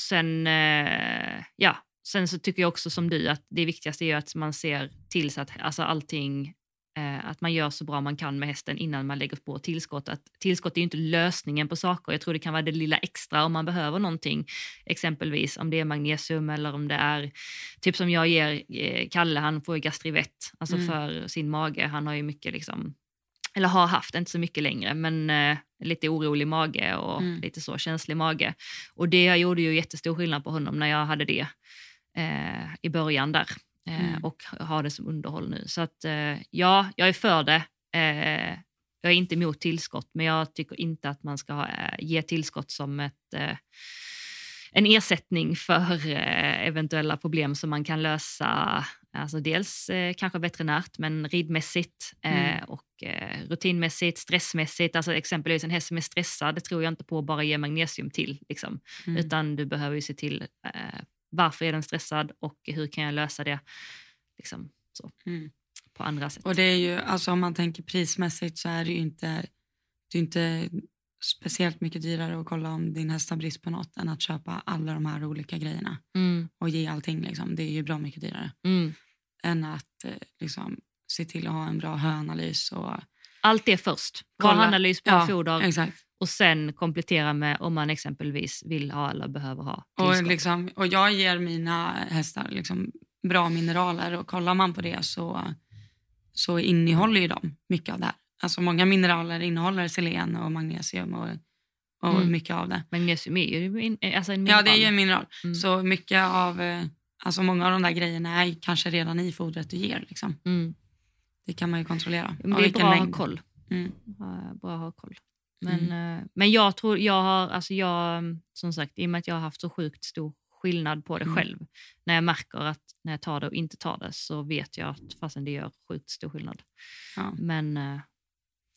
sen, eh, ja, sen så tycker jag också som du att det viktigaste är att man ser till så att alltså allting eh, att man gör så bra man kan med hästen innan man lägger på tillskott. Att tillskott är ju inte lösningen på saker. Jag tror det kan vara det lilla extra om man behöver någonting. Exempelvis om det är magnesium eller om det är typ som jag ger eh, Kalle, han får gastrivett alltså Mm. för sin mage. Han har ju mycket liksom eller har haft, inte så mycket längre, men eh, lite orolig mage och Mm. lite så känslig mage. Och det gjorde ju jättestor skillnad på honom när jag hade det eh, i början där eh, Mm. och har det som underhåll nu. Så att eh, ja, jag är för det. Eh, jag är inte emot tillskott, men jag tycker inte att man ska ha, eh, ge tillskott som ett en ersättning för eventuella problem som man kan lösa, alltså dels eh, kanske veterinärt, men ridmässigt eh, Mm. och eh, rutinmässigt, stressmässigt. Alltså exempelvis en häst som är stressad, det tror jag inte på att bara ge magnesium till. Liksom. Mm. Utan du behöver ju se till eh, varför är den stressad och hur kan jag lösa det liksom, så, Mm. på andra sätt. Och det är ju, alltså om man tänker prismässigt så är det ju inte, det inte speciellt mycket dyrare att kolla om din häst har brist på något än att köpa alla de här olika grejerna Mm, och ge allting. Liksom. Det är ju bra mycket dyrare mm. Än att eh, liksom, se till att ha en bra höanalys. Och, Allt det först. Bra Kolla. analys, bra Ja, foder exakt. och sen komplettera med om man exempelvis vill ha eller behöver ha Och, liksom, och jag ger mina hästar liksom, bra mineraler och kollar man på det så, så innehåller ju de mycket av det här. Alltså många mineraler innehåller selen och magnesium och, och Mm. mycket av det. Magnesium är ju en, alltså en Ja, det är ju mineral. en mineral. Mm. Så mycket av, eh, alltså många av de där grejerna är kanske redan i fodret du ger. Liksom. Mm. Det kan man ju kontrollera. Men det är bra att ha koll. Mm. Ha- Bra att ha koll. Men, Mm. eh, men jag tror, jag har, alltså jag, som sagt, i och med att jag har haft så sjukt stor skillnad på det Mm. själv. När jag märker att när jag tar det och inte tar det så vet jag att fastän det gör sjukt stor skillnad. Ja. Men eh,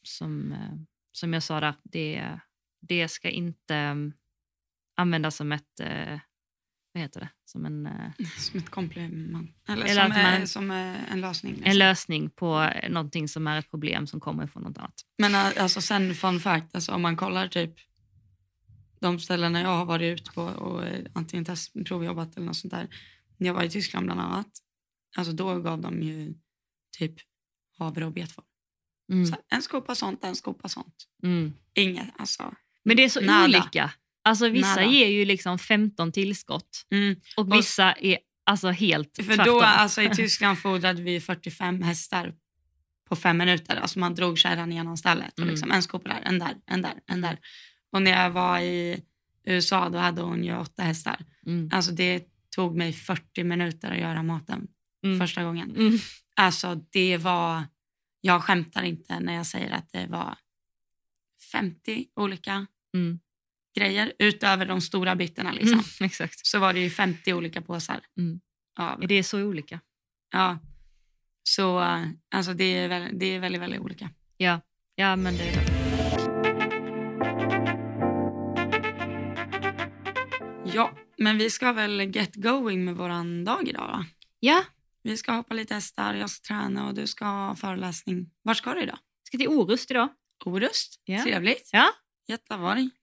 som, eh, som jag sa där, det, det ska inte användas som ett, vad heter det, som en, eh, Som ett komplement. Eller, Eller som, man- som en lösning. liksom. en lösning på någonting som är ett problem som kommer från något annat. Men eh, alltså sen fun fact, alltså, om man kollar typ de ställena jag har varit ute på och eh, antingen provjobbat eller något sånt där. När jag var i Tyskland bland annat, alltså då gav de ju typ havre och betform. Mm. En skopa sånt, en skopa sånt. Mm. Inget, alltså. Men det är så Nada. olika. Alltså vissa Nada. ger ju liksom 15 tillskott Mm. och vissa är alltså helt För tvärtom. då, alltså i Tyskland fodrade vi 45 hästar på fem minuter. Alltså man drog kärran genom stallet. Och Mm. liksom, en skopa där, en där, en där, en där. Och när jag var i USA då hade hon ju åtta hästar. mm. Alltså det tog mig 40 minuter att göra maten Mm. första gången. Mm. Alltså det var, jag skämtar inte när jag säger att det var 50 olika Mm. Grejer utöver de stora bitarna. Liksom. Mm. Så var det ju 50 olika påsar. Mm. Av, Det är så olika. ja. Så eh, alltså det, är väl, det är väldigt, väldigt olika. Ja, ja men det är det. Ja, men vi ska väl get going med våran dag idag va? Ja, Vi ska hoppa lite hästar, jag ska träna och du ska ha föreläsning. Var ska du idag? ska till Orust idag. Orust, Ja. trevligt. Ja,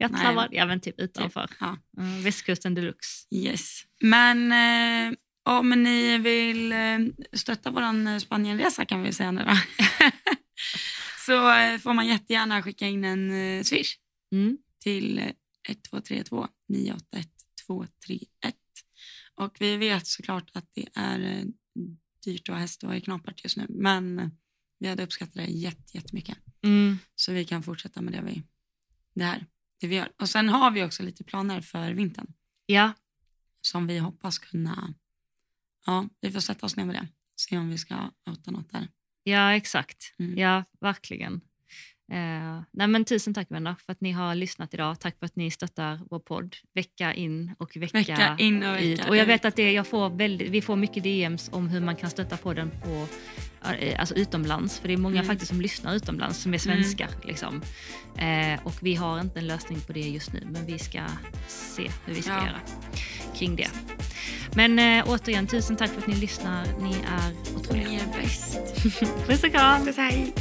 Nej. travar, ja men typ utanför. Ja. Mm, västkusten deluxe. Yes. Men eh, om ni vill eh, stötta vår Spanienresa kan vi säga nu då. så eh, får man jättegärna skicka in en eh, swish Mm. till eh, 1232 981 231. Och vi vet såklart att det är eh, dyrt att ha häst och är knapert just nu. Men eh, vi hade uppskattat det jätte- jättemycket. Mm. Så vi kan fortsätta med det vi, det här, det vi gör. Och sen har vi också lite planer för vintern Ja, som vi hoppas kunna... Ja, vi får sätta oss ner med det. Se om vi ska outa något där. ja exakt. Mm. Ja, verkligen. Eh, nej men tusen tack vänner för att ni har lyssnat idag. Tack för att ni stöttar vår podd vecka in och vecka, Vecka in och ut. vecka Och jag ut. vet att det, jag får väldigt, vi får mycket DMs om hur man kan stötta podden på, eh, alltså utomlands. För det är många Mm. faktiskt som lyssnar utomlands som är svenskar. Liksom. Eh, och vi har inte en lösning på det just nu men vi ska se hur vi ska Ja. göra kring det. Men eh, återigen, tusen tack för att ni lyssnar. Ni är otroliga. Ni är bäst. Puss och kram! Puss, hej.